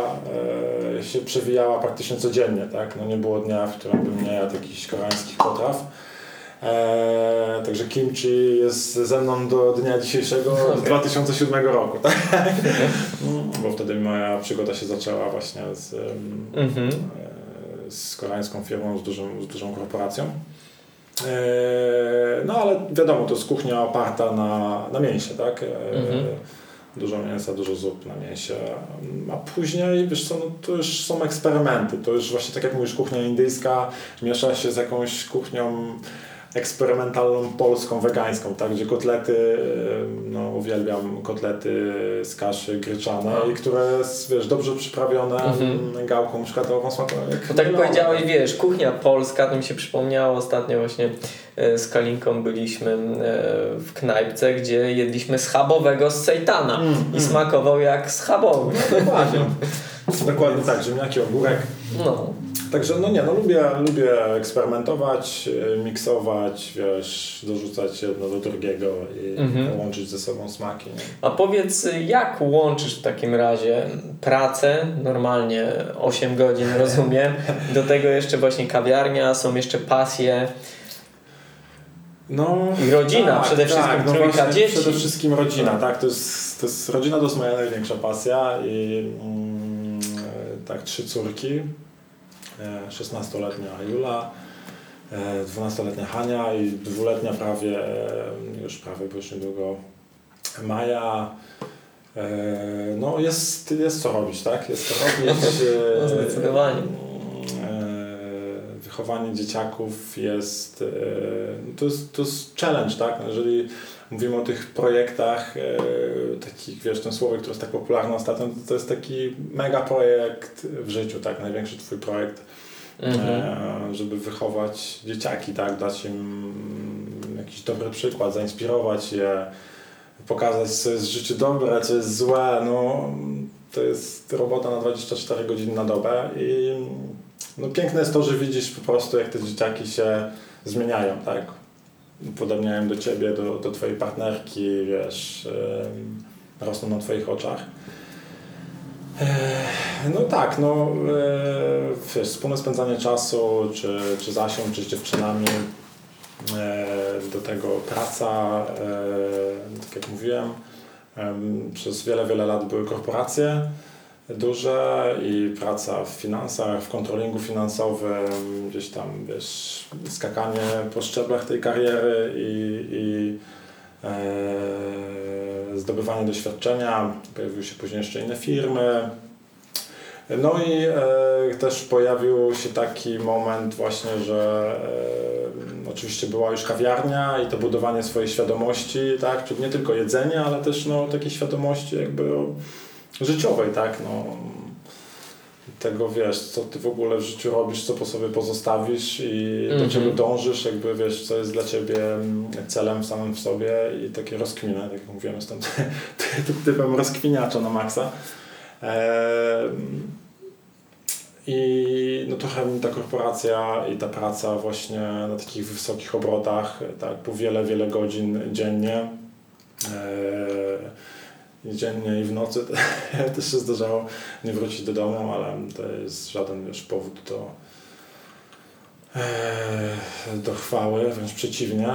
e, się przewijała praktycznie codziennie, tak? No nie było dnia, w którym bym nie jadł jakichś koreańskich potraw. E, także kimchi jest ze mną do dnia dzisiejszego z Okej. 2007 roku, tak? Bo wtedy moja przygoda się zaczęła właśnie z, em, Mhm. e, z koreańską firmą, z dużą, z dużą korporacją. E, No ale wiadomo, to jest kuchnia oparta na, na mięsie, tak? E, Mhm. Dużo mięsa, dużo zup na mięsie. A później, wiesz co, no, to już są eksperymenty. To już właśnie tak jak mówisz, kuchnia indyjska miesza się z jakąś kuchnią eksperymentalną polską, wegańską, tak, gdzie kotlety, no uwielbiam kotlety z kaszy gryczanej, które wiesz, dobrze przyprawione mhm. gałką szkatułową smakują jak Bo tak powiedziałeś, wiesz, kuchnia polska, to mi się przypomniało ostatnio właśnie e, z Kalinką byliśmy e, w knajpce, gdzie jedliśmy schabowego z sejtana mm, i mm. smakował jak schabowy. Dokładnie. Dokładnie tak, ziemniaki, ogórek. No. Także no nie, no lubię, lubię eksperymentować, e, miksować, wiesz, dorzucać jedno do drugiego i mhm. łączyć ze sobą smaki. Nie? A powiedz, jak łączysz w takim razie pracę, normalnie 8 godzin rozumiem, do tego jeszcze właśnie kawiarnia, są jeszcze pasje. No, I rodzina, tak, przede wszystkim tak, no trójka dzieci. Przede wszystkim rodzina, tak, to jest, to jest rodzina to jest moja największa pasja i mm, tak, trzy córki, 16-letnia e, Jula, 12-letnia e, Hania i dwuletnia prawie, e, już prawie, bo już niedługo Maja. No jest, jest co robić, tak? Jest co robić. No, zdecydowanie. Wychowanie dzieciaków jest to, jest, to jest challenge, tak? Jeżeli mówimy o tych projektach, takich, wiesz, ten słowo, które jest tak popularne ostatnio, to jest taki mega projekt w życiu, tak? Największy twój projekt mhm. E, żeby wychować dzieciaki, tak, dać im jakiś dobry przykład, zainspirować je, pokazać co jest w życiu dobre, co jest złe, no to jest robota na 24 godziny na dobę i no, piękne jest to, że widzisz po prostu jak te dzieciaki się zmieniają, tak, podobniają do ciebie, do, do twojej partnerki, wiesz, rosną na twoich oczach. No tak, no wiesz, wspólne spędzanie czasu, czy, czy zasiąść, czy z dziewczynami, do tego praca, tak jak mówiłem, przez wiele, wiele lat były korporacje duże i praca w finansach, w kontrolingu finansowym, gdzieś tam, wiesz, skakanie po szczeblach tej kariery i, i e, zdobywanie doświadczenia. Pojawiły się później jeszcze inne firmy. No i e, też pojawił się taki moment właśnie, że e, oczywiście była już kawiarnia i to budowanie swojej świadomości, tak, czyli nie tylko jedzenie, ale też no, takiej świadomości jakby życiowej, tak, no, tego wiesz, co ty w ogóle w życiu robisz, co po sobie pozostawisz i mm -hmm. do czego dążysz, jakby wiesz, co jest dla ciebie celem samym w sobie i takie rozkminy, tak jak mówiłem, jestem typem rozkwiniacza na maksa. I no trochę ta korporacja i ta praca właśnie na takich wysokich obrotach, tak, po wiele, wiele godzin dziennie, i dziennie i w nocy też się zdarzało nie wrócić do domu, ale to jest żaden już powód do, do chwały, wręcz przeciwnie.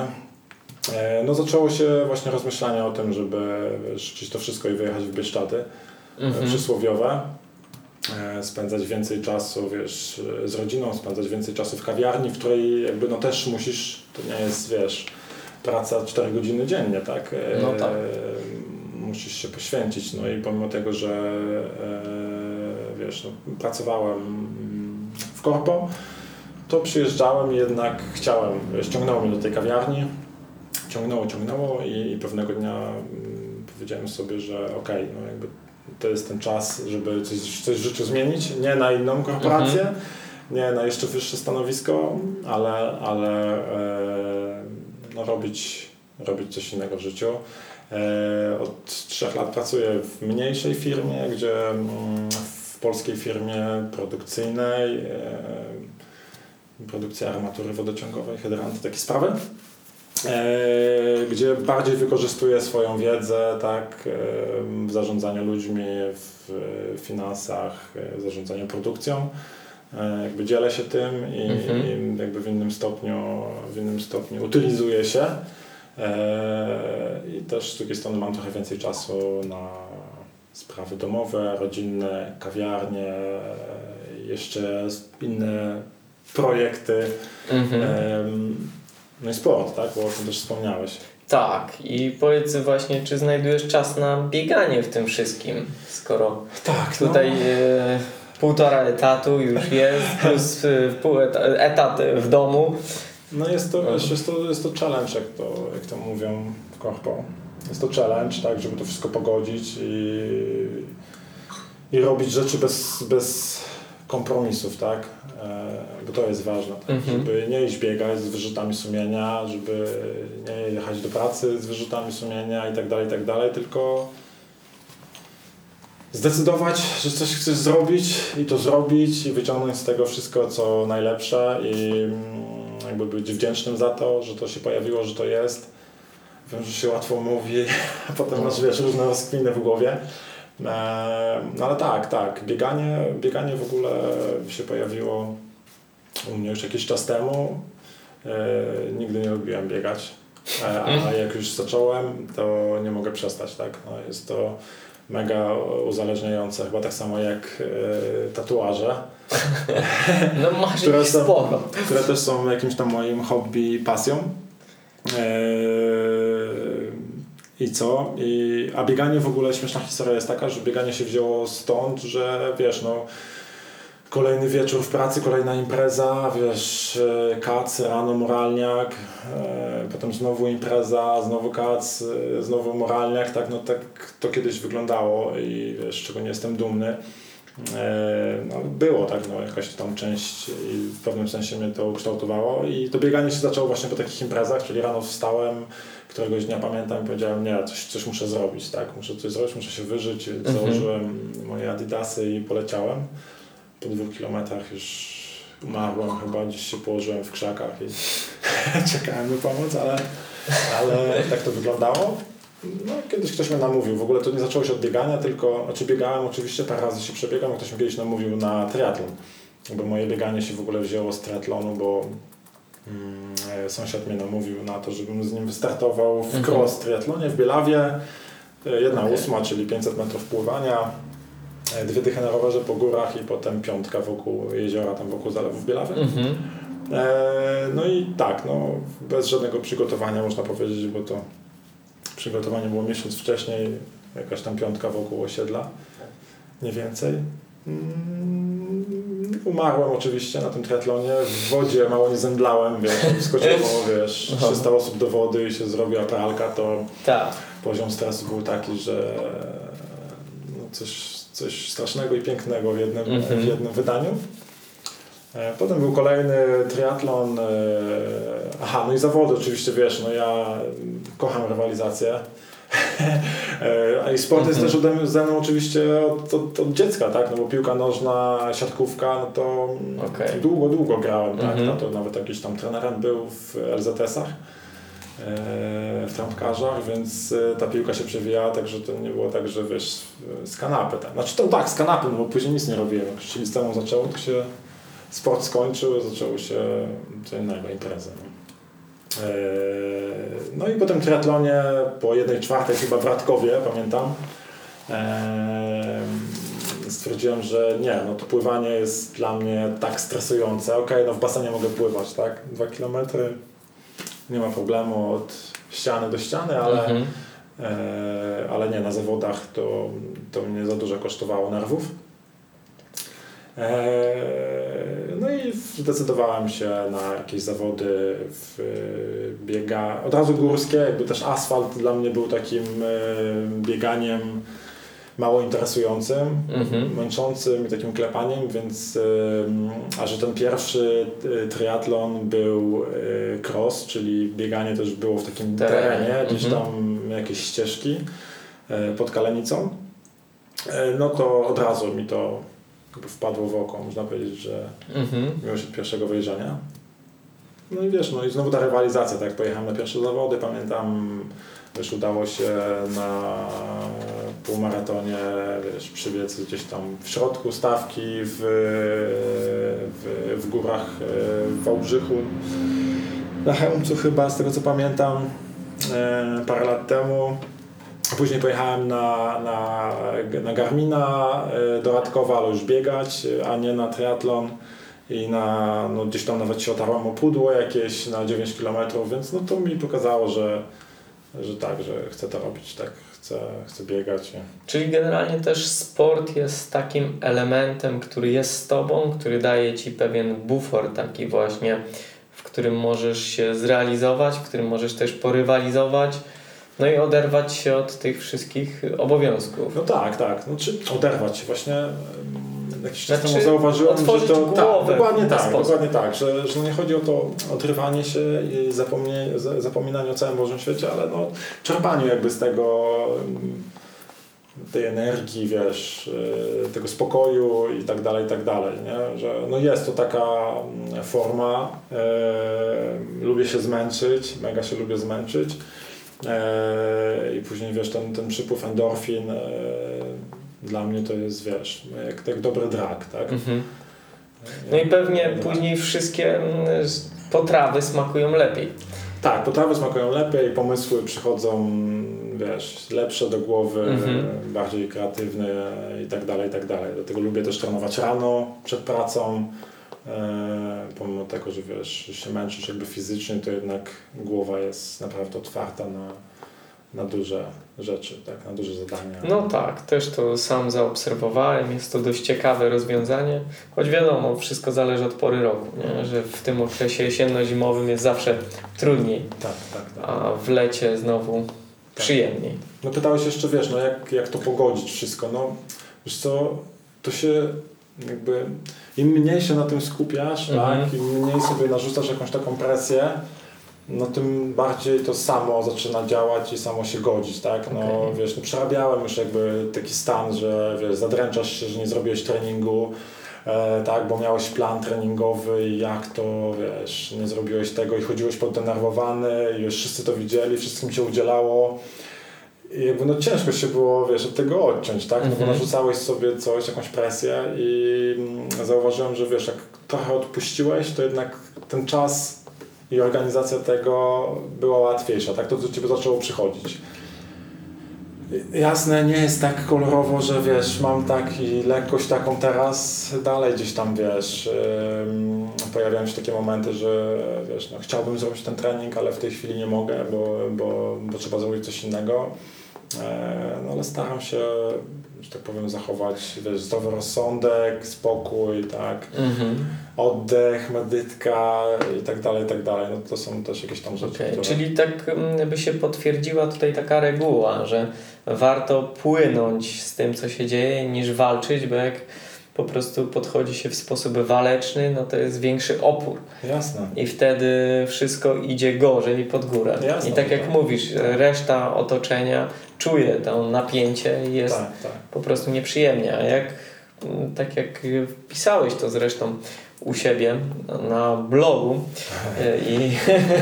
No zaczęło się właśnie rozmyślanie o tym, żeby rzucić to wszystko i wyjechać w Bieszczady mhm. przysłowiowe. E, spędzać więcej czasu, wiesz, z rodziną, spędzać więcej czasu w kawiarni, w której jakby no też musisz, to nie jest, wiesz, praca 4 godziny dziennie, tak? E, no tak. Musisz się poświęcić, no i pomimo tego, że e, wiesz, no, pracowałem w korpo, to przyjeżdżałem jednak chciałem, ściągnęło mnie do tej kawiarni, ciągnęło, ciągnęło i, i pewnego dnia mm, powiedziałem sobie, że okej, okay, no jakby to jest ten czas, żeby coś, coś w życiu zmienić, nie na inną korporację, mhm. nie na jeszcze wyższe stanowisko, ale, ale e, no robić, robić coś innego w życiu. E, od trzech lat pracuję w mniejszej firmie, gdzie mm, w polskiej firmie produkcyjnej e, produkcja armatury wodociągowej, hydranty, takie sprawy. E, gdzie bardziej wykorzystuję swoją wiedzę tak, w zarządzaniu ludźmi, w finansach, w zarządzaniu produkcją. Jakby dzielę się tym i, mhm. i jakby w innym stopniu, w innym stopniu utylizuję się. I też z drugiej strony mam trochę więcej czasu na sprawy domowe, rodzinne, kawiarnie, jeszcze inne projekty. Mhm. No i sport, tak? Bo o tym też wspomniałeś. Tak, i powiedz właśnie, czy znajdujesz czas na bieganie w tym wszystkim, skoro tak, no. tutaj no. e, półtora etatu już jest, plus e, pół etat w domu. No jest to, jest to, jest to challenge, jak to, jak to mówią w korpo. Jest to challenge, tak, żeby to wszystko pogodzić i, i robić rzeczy bez, bez kompromisów, tak? E, bo to jest ważne, tak? Mhm. żeby nie iść biegać z wyrzutami sumienia, żeby nie jechać do pracy z wyrzutami sumienia i tak dalej, i tak dalej, tylko zdecydować, że coś chcesz zrobić i to zrobić i wyciągnąć z tego wszystko, co najlepsze i jakby być wdzięcznym za to, że to się pojawiło, że to jest. Wiem, że się łatwo mówi, a potem masz, wiesz, różne rozkwiny w głowie. E, No ale tak, tak, bieganie, bieganie w ogóle się pojawiło u mnie już jakiś czas temu. E, Nigdy nie lubiłem biegać, E, a jak już zacząłem, to nie mogę przestać, tak? No, jest to mega uzależniające, chyba tak samo jak e, tatuaże, No masz Które są- sporo. które też są jakimś tam moim hobby pasją. Eee, I co? I, a bieganie w ogóle, śmieszna historia jest taka, że bieganie się wzięło stąd, że wiesz, no kolejny wieczór w pracy, kolejna impreza, wiesz, e, kac, rano moralniak, e, potem znowu impreza, znowu kac, e, znowu moralniak, tak, no tak to kiedyś wyglądało i wiesz, z czego nie jestem dumny. No, było tak, no, jakaś tam część i w pewnym sensie mnie to ukształtowało i to bieganie się zaczęło właśnie po takich imprezach, czyli rano wstałem, któregoś dnia pamiętam i powiedziałem, nie, coś, coś muszę zrobić, tak, muszę coś zrobić, muszę się wyżyć, Mhm. założyłem moje adidasy i poleciałem. Po dwóch kilometrach już umarłem chyba, gdzieś się położyłem w krzakach i czekałem na pomoc, ale, ale tak to wyglądało. No, kiedyś ktoś mnie namówił. W ogóle to nie zaczęło się od biegania, tylko, znaczy biegałem oczywiście, parę razy się przebiegam, ktoś mnie kiedyś namówił na triatlon. Bo moje bieganie się w ogóle wzięło z triatlonu, bo mm, e, sąsiad mnie namówił na to, żebym z nim wystartował w Mhm. cross triatlonie w Bielawie. E, Jedna Okej. ósma, czyli 500 metrów pływania, dwie dychy na rowerze po górach i potem piątka wokół jeziora, tam wokół zalewów Bielawy. Mhm. E, No i tak, no, bez żadnego przygotowania można powiedzieć, bo to przygotowanie było miesiąc wcześniej, jakaś tam piątka wokół osiedla, nie więcej. Mm, Umarłem oczywiście na tym triatlonie, w wodzie mało nie zemdlałem, wiesz, wskoczyło, wiesz, Aha. 300 osób do wody i się zrobiła pralka, to Tak. poziom stresu był taki, że no coś, coś strasznego i pięknego w jednym, Mhm. w jednym wydaniu. E, Potem był kolejny triatlon. e, Aha, no i zawody oczywiście, wiesz, no ja mm, kocham rywalizację. E, A i sport jest Mhm. też ode ze mną oczywiście od, od, od dziecka, tak? No bo piłka nożna, siatkówka, no to mm, Okej. długo, długo grałem, tak? Mhm. No to nawet jakiś tam trenerem był w LZS-ach w trampkarzach, więc e, ta piłka się przewijała, także to nie było tak, że wiesz, z kanapy. Tak. Znaczy to tak, z kanapy, no bo później nic nie robiłem. Jak się liceum zaczęło, to się sport skończył, zaczęło się co innego, imprezy. No. E, No i po tym triatlonie, po jednej czwartej chyba w Radkowie, pamiętam, e, stwierdziłem, że nie, no to pływanie jest dla mnie tak stresujące. Okej, no w basenie mogę pływać, tak? Dwa kilometry, nie ma problemu od ściany do ściany, ale, Mhm. e, ale nie, na zawodach to, to mnie za dużo kosztowało nerwów. E, No i zdecydowałem się na jakieś zawody w e, biega, od razu górskie, jakby też asfalt dla mnie był takim e, bieganiem mało interesującym, Mhm. męczącym i takim klepaniem, więc a że ten pierwszy e, triatlon był e, cross, czyli bieganie też było w takim Terenie. gdzieś Mhm. tam jakieś ścieżki e, pod Kalenicą, no to od razu mi to wpadło w oko, można powiedzieć, że Mhm. miłość od pierwszego wejrzenia. No i wiesz, no i znowu ta rywalizacja, tak, pojechałem na pierwsze zawody, pamiętam, wiesz, udało się na półmaratonie, wiesz, przybiec gdzieś tam w środku stawki, w, w, w górach e, w Wałbrzychu, na Chełmcu chyba, z tego co pamiętam, e, parę lat temu. Później pojechałem na, na, na Garmina e, do ale już biegać, a nie na triatlon. I na, no gdzieś tam nawet się otarłem o pudło jakieś na 9 km, więc no to mi pokazało, że, że tak, że chcę to robić, tak, chcę, chcę biegać. Czyli generalnie też sport jest takim elementem, który jest z tobą, który daje ci pewien bufor taki właśnie, w którym możesz się zrealizować, w którym możesz też porywalizować, no i oderwać się od tych wszystkich obowiązków. No tak, tak. No, czy oderwać się właśnie. Jakiś czas temu zauważyłem, że to głowę tak, dokładnie tak, sposób. dokładnie tak, że, że nie chodzi o to odrywanie się i zapomnie, zapominanie o całym Bożym świecie, ale no, czerpaniu jakby z tego em, tej energii, wiesz, y, tego spokoju i tak dalej, i tak dalej, nie? że no jest to taka mm, forma, e, lubię się zmęczyć, mega się lubię zmęczyć e, i później wiesz, ten, ten przypływ endorfin e, dla mnie to jest, wiesz, jak, jak dobry drag, tak? Mhm. No i pewnie później wszystkie mm, potrawy smakują lepiej. Tak, potrawy smakują lepiej, pomysły przychodzą, wiesz, lepsze do głowy, Mhm. bardziej kreatywne i tak dalej, i tak dalej. Dlatego lubię też trenować rano, przed pracą. E, pomimo tego, że wiesz, się męczysz jakby fizycznie, to jednak głowa jest naprawdę otwarta na, na duże rzeczy, tak, na duże zadania. No tak, też to sam zaobserwowałem. Jest to dość ciekawe rozwiązanie, choć wiadomo, wszystko zależy od pory roku, nie? że w tym okresie jesienno-zimowym jest zawsze trudniej, Tak, tak, tak. a w lecie znowu przyjemniej. No pytałeś jeszcze, wiesz, no jak, jak to pogodzić wszystko, no wiesz co, to się jakby, im mniej się na tym skupiasz, Mhm. tak, im mniej sobie narzucasz jakąś taką presję, no tym bardziej to samo zaczyna działać i samo się godzić, tak, no Okej. wiesz, no przerabiałem już jakby taki stan, że wiesz, zadręczasz się, że nie zrobiłeś treningu, e, tak, bo miałeś plan treningowy i jak to, wiesz, nie zrobiłeś tego i chodziłeś poddenerwowany i już wszyscy to widzieli, wszystkim się udzielało, i jakby no ciężko się było, wiesz, od tego odciąć, tak? No bo Mhm. narzucałeś sobie coś, jakąś presję i mm, zauważyłem, że wiesz, jak trochę odpuściłeś, to jednak ten czas i organizacja tego była łatwiejsza, tak? To do ciebie zaczęło przychodzić. Jasne, nie jest tak kolorowo, że wiesz, mam tak i lekkość taką teraz, dalej gdzieś tam wiesz, ym, pojawiają się takie momenty, że wiesz, no, chciałbym zrobić ten trening, ale w tej chwili nie mogę, bo, bo, bo trzeba zrobić coś innego. E, no ale staram się, że tak powiem, zachować wiesz, zdrowy rozsądek, spokój, tak, Mhm. oddech, medytka i tak dalej, i tak dalej. No to są też jakieś tam rzeczy, Okay. które... Czyli tak mm, by się potwierdziła tutaj taka reguła, że warto płynąć z tym, co się dzieje, niż walczyć, bo jak po prostu podchodzi się w sposób waleczny, no to jest większy opór. Jasne. I wtedy wszystko idzie gorzej pod górę. Jasne, I tak jak tak. mówisz, reszta otoczenia czuje to napięcie i jest Tak, tak. po prostu nieprzyjemnie. A jak, mm, tak jak pisałeś to zresztą u siebie na blogu y, i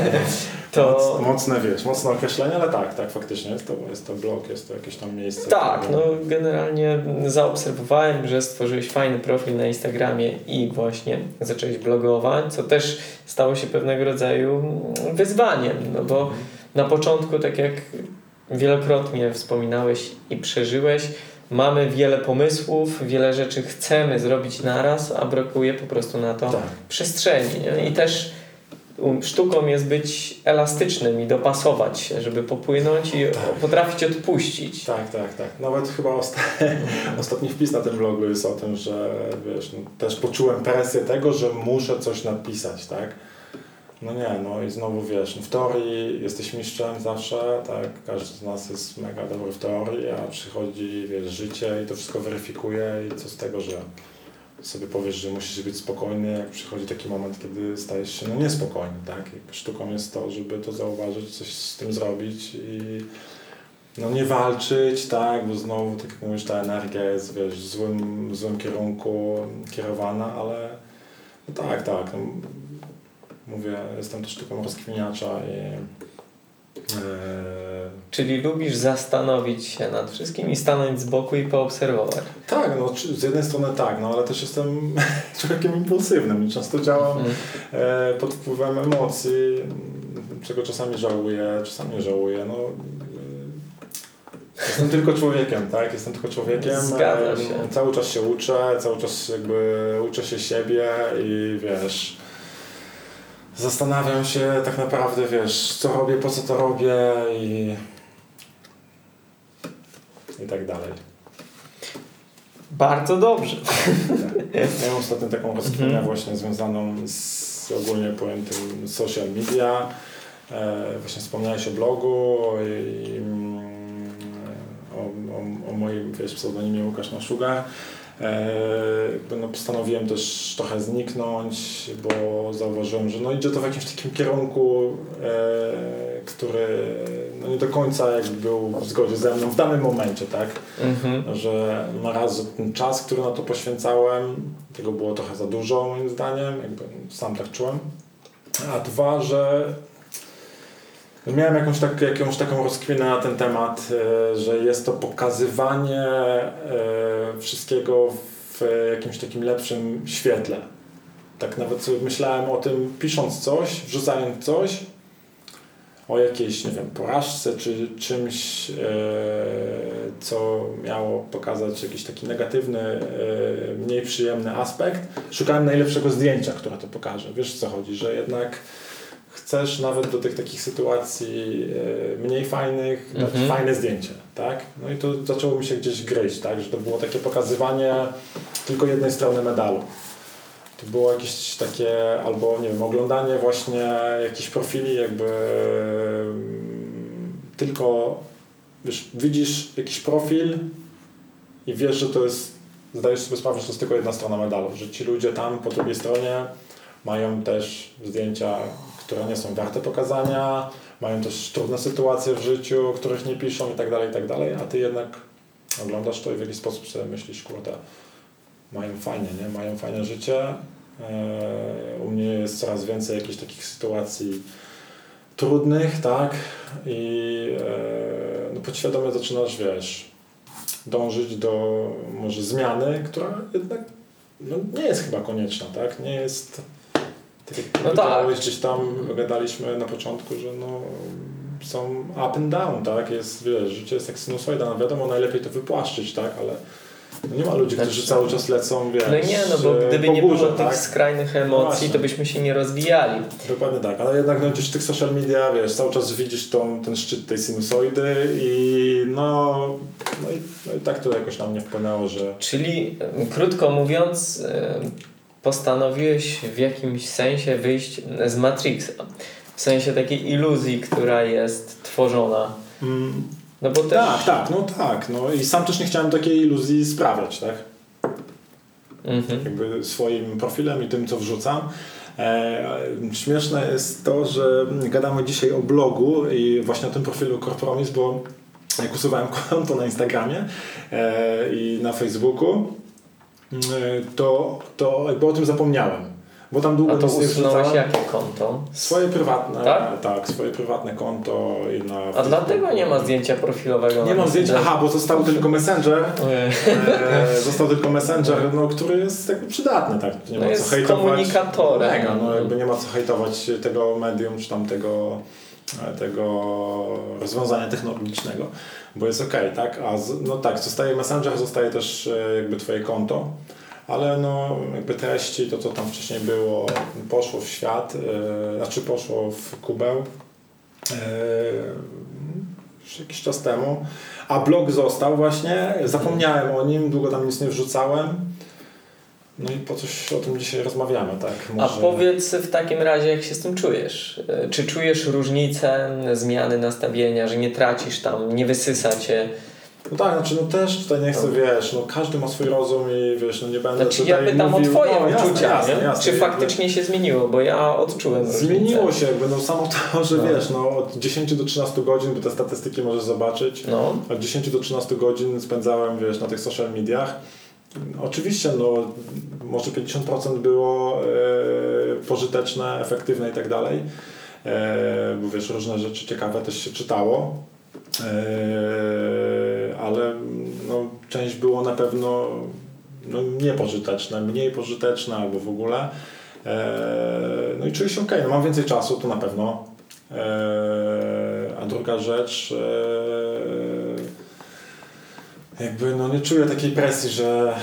to... Moc, mocne, wiesz, mocne określenie, ale tak, tak, faktycznie jest to, jest to blog, jest to jakieś tam miejsce. Tak, które- no generalnie zaobserwowałem, że stworzyłeś fajny profil na Instagramie i właśnie zacząłeś blogować, co też stało się pewnego rodzaju wyzwaniem, no bo na początku, tak jak wielokrotnie wspominałeś i przeżyłeś, mamy wiele pomysłów, wiele rzeczy chcemy zrobić naraz, a brakuje po prostu na to Tak. przestrzeni. I też sztuką jest być elastycznym i dopasować się, żeby popłynąć i Tak. potrafić odpuścić. Tak, tak, tak. Nawet chyba osta ostatni wpis na tym blogu jest o tym, że wiesz, no, też poczułem presję tego, że muszę coś napisać, tak? No nie, no i znowu wiesz, no w teorii jesteś mistrzem zawsze, tak? Każdy z nas jest mega dobry w teorii, a przychodzi, wiesz, życie i to wszystko weryfikuje i co z tego, że sobie powiesz, że musisz być spokojny, jak przychodzi taki moment, kiedy stajesz się no niespokojny, tak? Sztuką jest to, żeby to zauważyć, coś z tym zrobić i no nie walczyć, tak, bo znowu, tak jak mówisz, ta energia jest, wiesz, w złym, w złym kierunku kierowana, ale no tak, tak, no, mówię, jestem też sztuką rozkminiacza i e, Czyli lubisz zastanowić się nad wszystkim i stanąć z boku i poobserwować. tak, no z jednej strony tak, no ale też jestem człowiekiem impulsywnym i często działam Mm. pod wpływem emocji, czego czasami żałuję, czasami nie żałuję. No, e, jestem tylko człowiekiem, tak? Jestem tylko człowiekiem. Się. Cały czas się uczę, cały czas jakby uczę się siebie i wiesz. Zastanawiam się tak naprawdę, wiesz, co robię, po co to robię i, i tak dalej. Bardzo dobrze. Ja mam ostatnio taką rozkminę Mhm. właśnie związaną z ogólnie pojętym social media. E, właśnie wspomniałeś o blogu i, mm, o, o, o moim wiesz, pseudonimie Łukasz Naszuga. E, no, postanowiłem też trochę zniknąć, bo zauważyłem, że no, idzie to w jakimś takim kierunku, e, który no, nie do końca jakby był w zgodzie ze mną w danym momencie, tak? Mhm. Że na raz ten czas, który na to poświęcałem, tego było trochę za dużo moim zdaniem, jakby sam tak czułem. A dwa, że miałem jakąś, tak, jakąś taką rozkminę na ten temat, e, że jest to pokazywanie e, wszystkiego w jakimś takim lepszym świetle. Tak nawet myślałem o tym, pisząc coś, wrzucając coś, o jakiejś, nie wiem, porażce czy czymś, e, co miało pokazać jakiś taki negatywny, mniej przyjemny aspekt. Szukałem najlepszego zdjęcia, które to pokaże. Wiesz o co chodzi, że jednak chcesz nawet do tych takich sytuacji e, mniej fajnych dać Mhm. fajne zdjęcie, tak? No i to zaczęło mi się gdzieś gryźć, tak? Że to było takie pokazywanie tylko jednej strony medalu. To było jakieś takie, albo nie wiem, oglądanie właśnie jakichś profili, jakby mm, tylko wiesz, widzisz jakiś profil i wiesz, że to jest, zdajesz sobie sprawę, że to jest tylko jedna strona medalu, że ci ludzie tam po drugiej stronie mają też zdjęcia, które nie są warte pokazania, mają też trudne sytuacje w życiu, których nie piszą i tak dalej, i tak a ty jednak oglądasz to i w jakiś sposób sobie myślisz, kurde, mają fajnie, nie? Mają fajne życie. Eee, U mnie jest coraz więcej jakichś takich sytuacji trudnych, tak? I eee, no podświadomie zaczynasz, wiesz, dążyć do może zmiany, która jednak no, nie jest chyba konieczna, tak? Nie jest... Tak jak No tak. gdzieś tam gadaliśmy na początku, że no są up and down, tak? Jest, wiesz, życie jest jak sinusoida, no wiadomo, najlepiej to wypłaszczyć, tak? Ale no nie ma ludzi, którzy Znaczy- cały czas lecą, wiesz, No nie, no bo e, gdyby nie górze, było tak? tych skrajnych emocji, Właśnie. to byśmy się nie rozwijali. Dokładnie tak, ale jednak no, gdzieś w tych social media, wiesz, cały czas widzisz tą, ten szczyt tej sinusoidy i no, no, i, no i tak to jakoś na mnie wpłynęło, że Czyli em, krótko mówiąc, em, postanowiłeś w jakimś sensie wyjść z Matrixa. W sensie takiej iluzji, która jest tworzona. mm, No bo też. tak, tak, no tak, no i sam też nie chciałem takiej iluzji sprawiać, tak? Mhm. jakby swoim profilem i tym, co wrzucam. E, śmieszne jest to, że gadamy dzisiaj o blogu i właśnie o tym profilu Corpromis, bo jak usuwałem konto na Instagramie e, i na Facebooku, to, to jakby o tym zapomniałem. Bo tam długo A to usunąłeś jakie konto? Swoje prywatne, Tak? tak? swoje prywatne konto i na A dlatego nie ma zdjęcia profilowego Nie mam zdjęcia, aha, bo został tylko Messenger. E, został tylko Messenger, no, który jest jakby przydatny, tak? Nie No ma jest co hejtować. komunikatorem. Mega, no jakby nie ma co hejtować tego medium, czy tam tego, e, tego rozwiązania technologicznego, bo jest okej, tak? A z, no tak, zostaje Messenger, zostaje też e, jakby twoje konto, ale no jakby treści, to co tam wcześniej było, poszło w świat, e, znaczy poszło w kubeł. E, już jakiś czas temu. A blog został właśnie, zapomniałem o nim, długo tam nic nie wrzucałem. No i po coś o tym dzisiaj rozmawiamy, tak? A powiedz w takim razie, jak się z tym czujesz? E, Czy czujesz różnicę, zmiany nastawienia, że nie tracisz tam, nie wysysa cię? No tak, znaczy no też tutaj nie chcę, wiesz, no każdy ma swój rozum i wiesz, no nie będę Znaczy tutaj ja pytam mówił... o twoje no, jasne, uczucia, jasne, nie? jasne. czy faktycznie się zmieniło, bo ja odczułem Zmieniło różnicę. się jakby, no samo to, że No. wiesz, no od 10 do 13 godzin, bo te statystyki możesz zobaczyć, No, Od 10 do 13 godzin spędzałem, wiesz, na tych social mediach. Oczywiście, no, może 50% było e, pożyteczne, efektywne i tak dalej, e, bo wiesz, różne rzeczy ciekawe też się czytało, e, ale no, część było na pewno no, niepożyteczne, mniej pożyteczne albo w ogóle. No i czuję się ok, no, mam więcej czasu, to na pewno. A druga rzecz, jakby no nie czuję takiej presji, że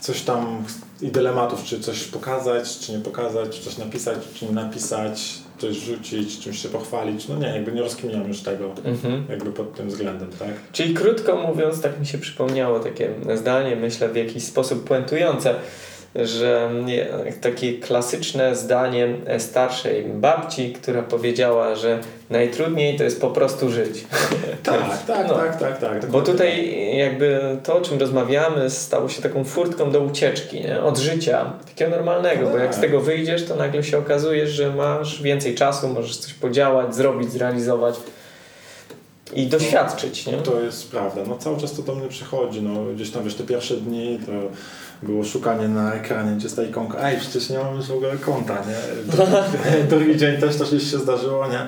coś tam i dylematów, czy coś pokazać, czy nie pokazać, czy coś napisać, czy nie napisać, coś rzucić, czymś się pochwalić. No nie, jakby nie rozkminiam już tego mhm. jakby pod tym względem, tak? Czyli krótko mówiąc, tak mi się przypomniało takie zdanie, myślę w jakiś sposób puentujące. Że takie klasyczne zdanie starszej babci, która powiedziała, że najtrudniej to jest po prostu żyć. Tak, tak, No. tak, tak, tak. Bo dokładnie tutaj jakby to, o czym rozmawiamy, stało się taką furtką do ucieczki, nie? od życia, takiego normalnego, bo jak z Tak. tego wyjdziesz, to nagle się okazuje, że masz więcej czasu, możesz coś podziałać, zrobić, zrealizować i doświadczyć. Nie? To jest prawda. No cały czas to do mnie przychodzi. No, gdzieś tam wiesz, te pierwsze dni to było szukanie na ekranie, gdzie jest ta ikonka. Ej, przecież nie mam już w ogóle konta, nie? Drugi- dzień też to się zdarzyło, nie?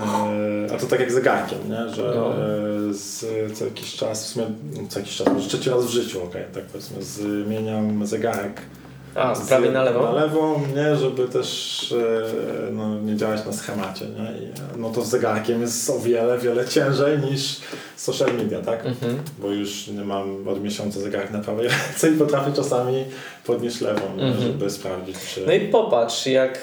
E, A to tak jak zegarkiem, nie? Że No. e, z, co jakiś czas, w sumie no, co jakiś czas, może trzeci raz w życiu, okej, tak powiedzmy, zmieniam zegarek A, z prawej na lewą? Na lewą, nie, żeby też e, no, nie działać na schemacie, nie? I, no to z zegarkiem jest o wiele, wiele ciężej niż social media, tak? Mhm. Bo już nie mam od miesiąca zegarek na prawej ręce i potrafię czasami podnieść lewą? Mhm. żeby sprawdzić, czy... No i popatrz, jak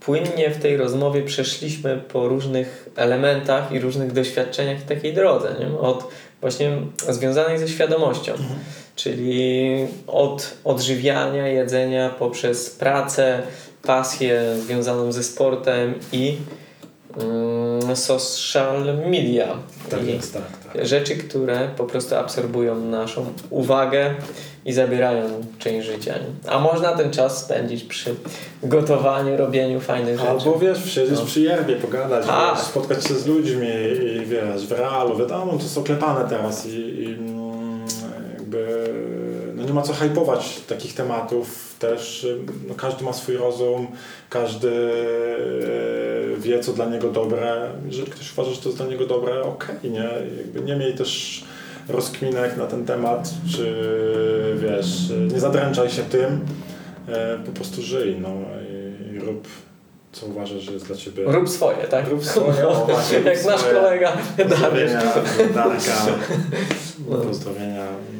płynnie w tej rozmowie przeszliśmy po różnych elementach i różnych doświadczeniach w takiej drodze, nie? od właśnie związanej ze świadomością, czyli od odżywiania, jedzenia poprzez pracę, pasję związaną ze sportem i mm, social media. tak I jest, tak. Rzeczy, które po prostu absorbują naszą uwagę i zabierają część życia. A można ten czas spędzić przy gotowaniu, robieniu fajnych rzeczy. Albo wiesz, siedzieć No. przy pogadać, Tak. wiesz, spotkać się z ludźmi i wiesz, w realu, wiadomo, to jest oklepane teraz i, i mm, jakby nie ma co hypować takich tematów też, no każdy ma swój rozum, każdy e, wie, co dla niego dobre, jeżeli ktoś uważa, że to jest dla niego dobre, okej, nie, jakby nie miej też rozkminek na ten temat, czy wiesz, nie zadręczaj się tym, e, po prostu żyj, no i, rób co uważasz, że jest dla Ciebie... Rób swoje, tak? Rób swoje, o, właśnie, Jak nasz kolega Dariusz. Pozdrowienia, Darka, No. pozdrowienia, no.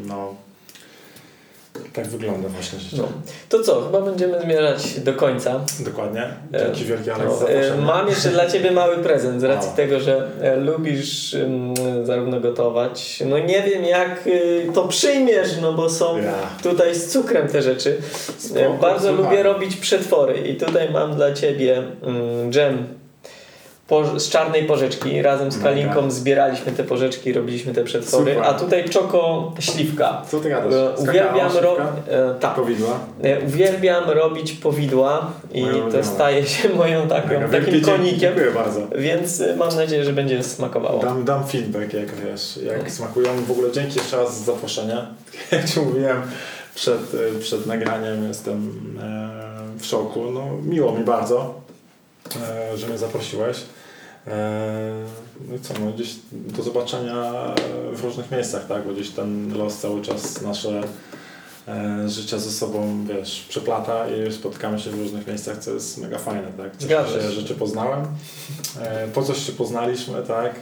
Tak wygląda właśnie życie. No. To co, chyba będziemy zmierzać do końca. Dokładnie. E, Dzięki wielkie Alex No, za e. Mam jeszcze dla Ciebie mały prezent z racji tego, że e, lubisz zarówno gotować. No nie wiem jak y, to przyjmiesz, no bo są Ja. tutaj z cukrem te rzeczy. Spoko, Bardzo lubię robić przetwory i tutaj mam dla Ciebie mm, dżem po, z czarnej porzeczki. Razem z. Kalinką zbieraliśmy te porzeczki, robiliśmy te przetwory. Super. A tutaj czoko śliwka. Co Ty gadasz? E, Uwielbiam ro- e, tak. Powidła? E, Uwielbiam robić powidła i to staje się moją taką, Mega. takim Wielkie konikiem. Dziękuję bardzo. Więc mam nadzieję, że będzie smakowało. Dam, dam feedback, jak wiesz, jak smakują. W ogóle dzięki jeszcze raz za zaproszenie. Jak Ci mówiłem przed, przed nagraniem, jestem w szoku. No, miło mi bardzo, że mnie zaprosiłeś. E, no i co, no gdzieś do zobaczenia w różnych miejscach, tak? Bo gdzieś ten los cały czas nasze e, życia ze sobą, wiesz, przeplata i spotykamy się w różnych miejscach, co jest mega fajne, tak? Cieszę się, że Cię poznałem. E, po coś się poznaliśmy, tak?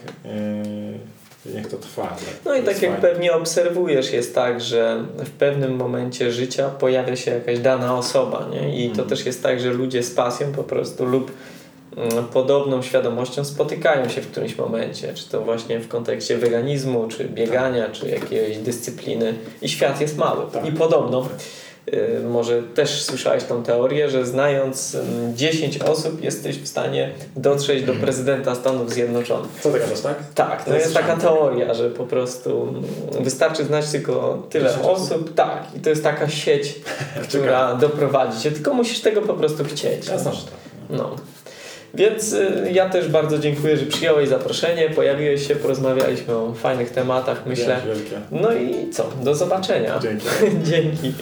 I niech to trwa. Tak? No i tak jak fajne. pewnie obserwujesz, jest tak, że w pewnym momencie życia pojawia się jakaś dana osoba, nie? I to Mhm. też jest tak, że ludzie z pasją po prostu lub podobną świadomością spotykają się w którymś momencie, czy to właśnie w kontekście weganizmu, czy biegania, czy jakiejś dyscypliny i świat jest mały. Tak. I podobno y, może też słyszałeś tą teorię, że znając mm, 10 osób jesteś w stanie dotrzeć do prezydenta Stanów Zjednoczonych. Co ty gadasz, tak? Tak, to To jest jest taka teoria, że po prostu mm, wystarczy znać tylko tyle 10 osób, tak, i to jest taka sieć, która doprowadzi cię, tylko musisz tego po prostu chcieć. Jasne, że tak. no. Więc y, ja też bardzo dziękuję, że przyjąłeś zaproszenie, pojawiłeś się, porozmawialiśmy o fajnych tematach, myślę. No i co, do zobaczenia. Dzięki. Dzięki.